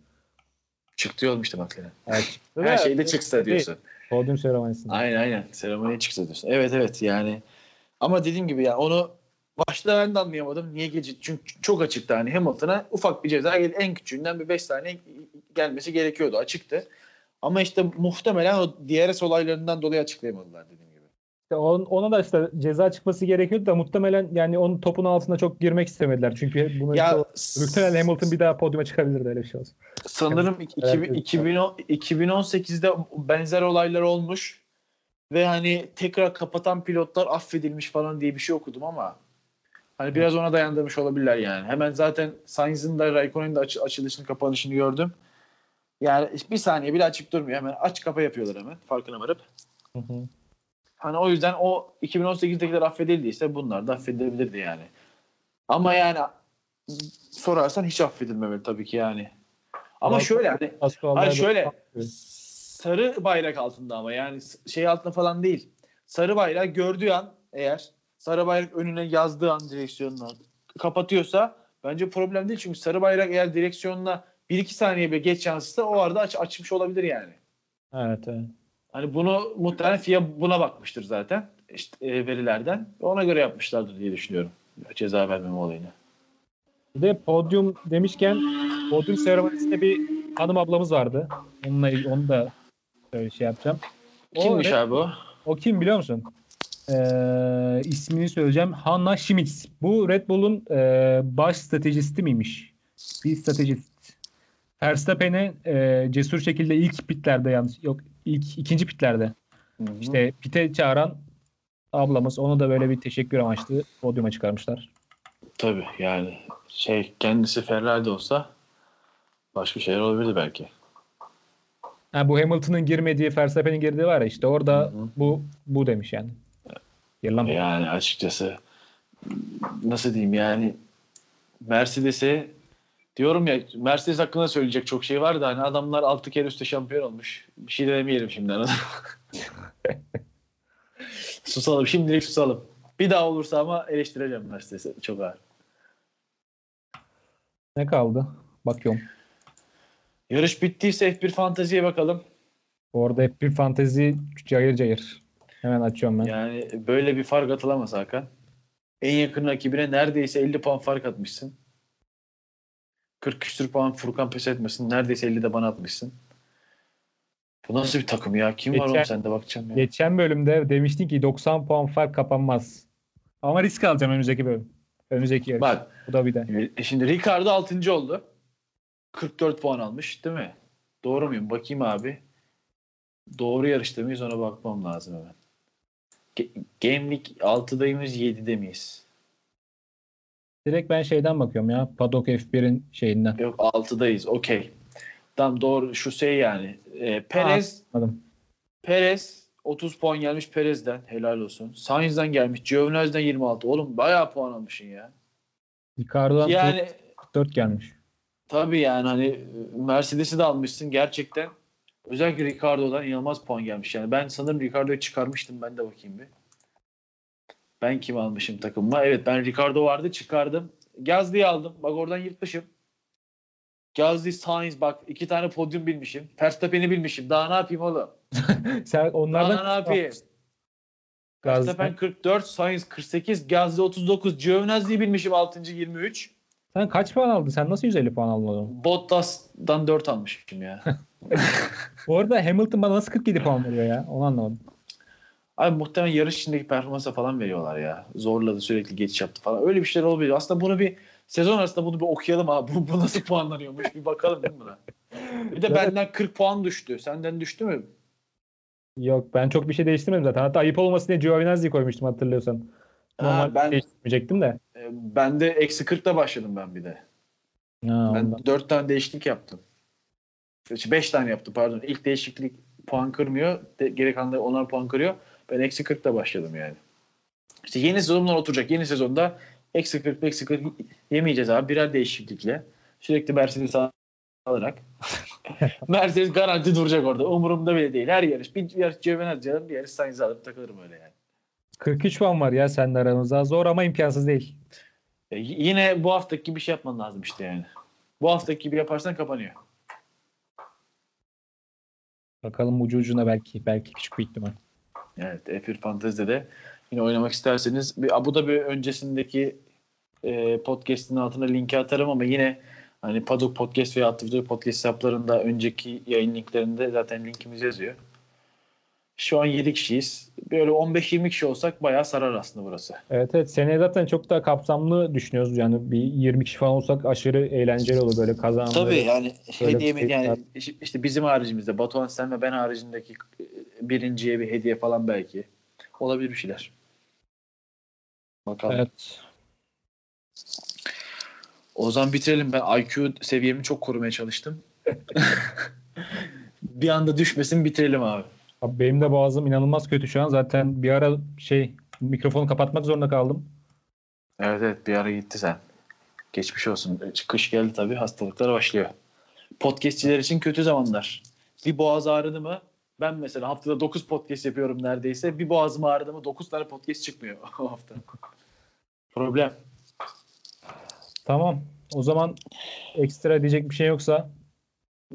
Çıktı yolum işte McLaren. (laughs)
Evet.
Her şeyde çıksa diyorsun.
Podyum seremonisinde.
Aynen aynen. Seremoniye çıksa diyorsun. Evet evet yani. Ama dediğim gibi ya onu başta ben de anlayamadım. Niye gece? Çünkü çok açıktı hani Hamilton'a ufak bir ceza geldi. En küçüğünden bir 5 saniye gelmesi gerekiyordu. Açıktı. Ama işte muhtemelen o DRS olaylarından dolayı açıklayamadılar gibi.
İşte on- ona da işte ceza çıkması gerekiyordu da muhtemelen yani onun topun altına çok girmek istemediler. Çünkü bunu
Ya
muhtemelen Hamilton bir daha podyuma çıkabilirdi öyle bir şey olsun.
sanırım 2010 2018'de benzer olaylar olmuş ve hani tekrar kapatan pilotlar affedilmiş falan diye bir şey okudum ama hani biraz ona dayandırmış olabilirler yani. Hemen zaten Sainz'in de Raikkonen'in de aç- açılışını kapanışını gördüm. Yani bir saniye bile açık durmuyor. Hemen aç kapa yapıyorlar hemen farkına varıp.
Hı hı.
Hani o yüzden o 2018'dekiler affedildiyse bunlar da affedilebilirdi yani. Ama yani sorarsan hiç affedilmemeli tabii ki yani. Ama şöyle hani
Allah'a
şöyle sarı bayrak altında ama yani şey altında falan değil. Sarı bayrağı gördüğü an eğer sarı bayrak önüne yazdığı an direksiyonunu kapatıyorsa bence problem değil. Çünkü sarı bayrak eğer direksiyonuna 1-2 saniye bir geç yansısa o arada aç, açmış olabilir yani.
Evet, evet.
Hani bunu muhtemelen FIA buna bakmıştır zaten işte, e, verilerden. Ona göre yapmışlardır diye düşünüyorum. Ceza vermeme olayını.
Bir de podyum demişken podyum seremonisinde bir hanım ablamız vardı. Onunla onu da böyle şey yapacağım. O
Kimmiş
Red-
abi o?
O kim biliyor musun? Ee, ismini söyleyeceğim. Hannah Schmitz. Bu Red Bull'un e, baş stratejisti miymiş? Bir stratejist. Verstappen'e e, cesur şekilde ilk pitlerde yanlış yok ilk ikinci pitlerde işte pite çağıran ablamız onu da böyle bir teşekkür amaçlı podyuma çıkarmışlar.
Tabii yani şey kendisi Ferrari'de olsa başka şeyler olabilirdi belki.
Ha, bu Hamilton'ın girmediği, Verstappen'in girdiği var ya işte orada
Hı hı.
bu bu demiş yani. Yıllan
Yani açıkçası nasıl diyeyim yani Mercedes'e diyorum ya Mercedes hakkında söyleyecek çok şey var da hani adamlar 6 kere üstte şampiyon olmuş. Bir şey de demeyelim şimdi (laughs) susalım. Şimdilik susalım. Bir daha olursa ama eleştireceğim Mercedes'i çok ağır.
Ne kaldı? Bakıyorum.
Yarış bittiyse F1 Fantazi'ye bakalım.
Orada hep bir fantezi cayır cayır. Hemen açıyorum ben.
Yani böyle bir fark atılamaz Hakan. En yakın rakibine neredeyse 50 puan fark atmışsın. 40 küsür puan Furkan pes etmesin. Neredeyse 50 de bana atmışsın. Bu nasıl bir takım ya? Kim var
Geçen-
oğlum sende bakacağım ya.
Geçen bölümde demiştin ki 90 puan fark kapanmaz. Ama risk alacağım önümüzdeki bölüm. Önümüzdeki yarış.
Bak
Bu da bir de.
e, şimdi Ricardo 6. oldu. 44 puan almış değil mi? Doğru muyum? Bakayım abi. Doğru yarışta mıyız ona bakmam lazım hemen. Game Week 6'da mıyız 7'de miyiz?
Direkt ben şeyden bakıyorum ya. Paddock F1'in şeyinden.
Yok 6'dayız. Okey. Tamam doğru şu şey yani. E, Perez
Anladım.
Perez 30 puan gelmiş Perez'den. Helal olsun. Sainz'den gelmiş. Giovinazzi'den 26. Oğlum bayağı puan almışsın ya.
Ricardo'dan
Yani
44 gelmiş.
tabii yani hani Mercedes'i de almışsın gerçekten. Özellikle Ricardo'dan inanılmaz puan gelmiş. Yani ben sanırım Ricardo'yu çıkarmıştım. Ben de bakayım bir. Ben kim almışım takımıma? Evet ben Ricardo vardı çıkardım. Gazli'yi aldım. Bak oradan yırtmışım. Gazli, Sainz bak iki tane podyum bilmişim. Verstappen'i bilmişim. Daha ne yapayım oğlum? (laughs)
Sen onlardan
Daha ne yapayım? Verstappen 44, Sainz 48, Gazze 39, Giovinazzi'yi bilmişim 6. 23.
Sen kaç puan aldın? Sen nasıl 150 puan aldın?
Bottas'dan 4 almışım ya. (laughs)
Bu arada Hamilton bana nasıl 47 puan veriyor ya? Onu anlamadım.
Abi muhtemelen yarış içindeki performansa falan veriyorlar ya. Zorladı sürekli geçiş yaptı falan. Öyle bir şeyler olabilir. Aslında bunu bir sezon arasında bunu bir okuyalım abi. (laughs) Bu, bu nasıl puanlanıyormuş bir bakalım değil mi buna? Bir de benden 40 puan düştü. Senden düştü mü?
Yok ben çok bir şey değiştirmedim zaten. Hatta ayıp olmasın diye Giovinazzi'yi koymuştum hatırlıyorsan.
Ha,
Normal
ben-
değiştirmeyecektim de.
Ee, Ben de eksi 40'ta başladım ben bir de.
Ha,
Ben
ondan.
4 tane değişiklik yaptım. 5 tane yaptım pardon. İlk değişiklik puan kırmıyor. De, geri kalanları onlar puan kırıyor. Ben eksi 40'ta başladım yani. İşte yeni sezonlar oturacak. Yeni sezonda eksi 40, eksi 40 yemeyeceğiz abi. Birer değişiklikle. Sürekli Mercedes alarak. (laughs) Mercedes garanti duracak orada. Umurumda bile değil. Her yarış. Bir yarış Giovinazzi alırım. Bir yarış Sainz alıp takılırım öyle yani.
43 puan var ya seninle aramızda. Zor ama imkansız değil.
E, yine bu haftaki gibi bir şey yapman lazım işte yani. Bu haftaki gibi yaparsan kapanıyor.
Bakalım ucu ucuna belki. Belki küçük bir ihtimal.
Evet F1 Fantasy'de de yine oynamak isterseniz bir Abu Dhabi öncesindeki e, podcast'in altına linki atarım ama yine hani Paddock Podcast veya Attıvda Podcast hesaplarında önceki yayın linklerinde zaten linkimiz yazıyor. Şu an 7 kişiyiz. Böyle 15-20 kişi olsak bayağı sarar aslında burası.
Evet evet. Seneye zaten çok daha kapsamlı düşünüyoruz. Yani bir 20 kişi falan olsak aşırı eğlenceli olur böyle kazanmaları.
Tabii yani hediye mi
bir şey
yani işte bizim haricimizde Batuhan sen ve ben haricindeki birinciye bir hediye falan belki olabilir bir şeyler. Bakalım.
Evet.
O zaman bitirelim. Ben IQ seviyemi çok korumaya çalıştım. (laughs) bir anda düşmesin bitirelim abi.
Abi benim de boğazım inanılmaz kötü şu an. Zaten bir ara şey mikrofonu kapatmak zorunda kaldım.
Evet evet bir ara gitti sen. Geçmiş olsun. Kış geldi tabii hastalıklar başlıyor. Podcastçiler için kötü zamanlar. Bir boğaz ağrıdı mı ben mesela haftada 9 podcast yapıyorum neredeyse. Bir boğazım ağrıdı mı 9 tane podcast çıkmıyor (laughs) o hafta. Problem.
Tamam. O zaman ekstra diyecek bir şey yoksa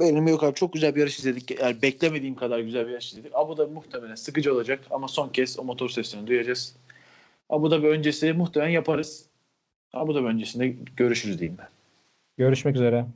Benim yok abi çok güzel bir yarış izledik. Yani beklemediğim kadar güzel bir yarış izledik. Abu Dhabi muhtemelen sıkıcı olacak ama son kez o motor sesini duyacağız. Abu Dhabi öncesi muhtemelen yaparız. Abu Dhabi öncesinde görüşürüz diyeyim ben.
görüşmek üzere.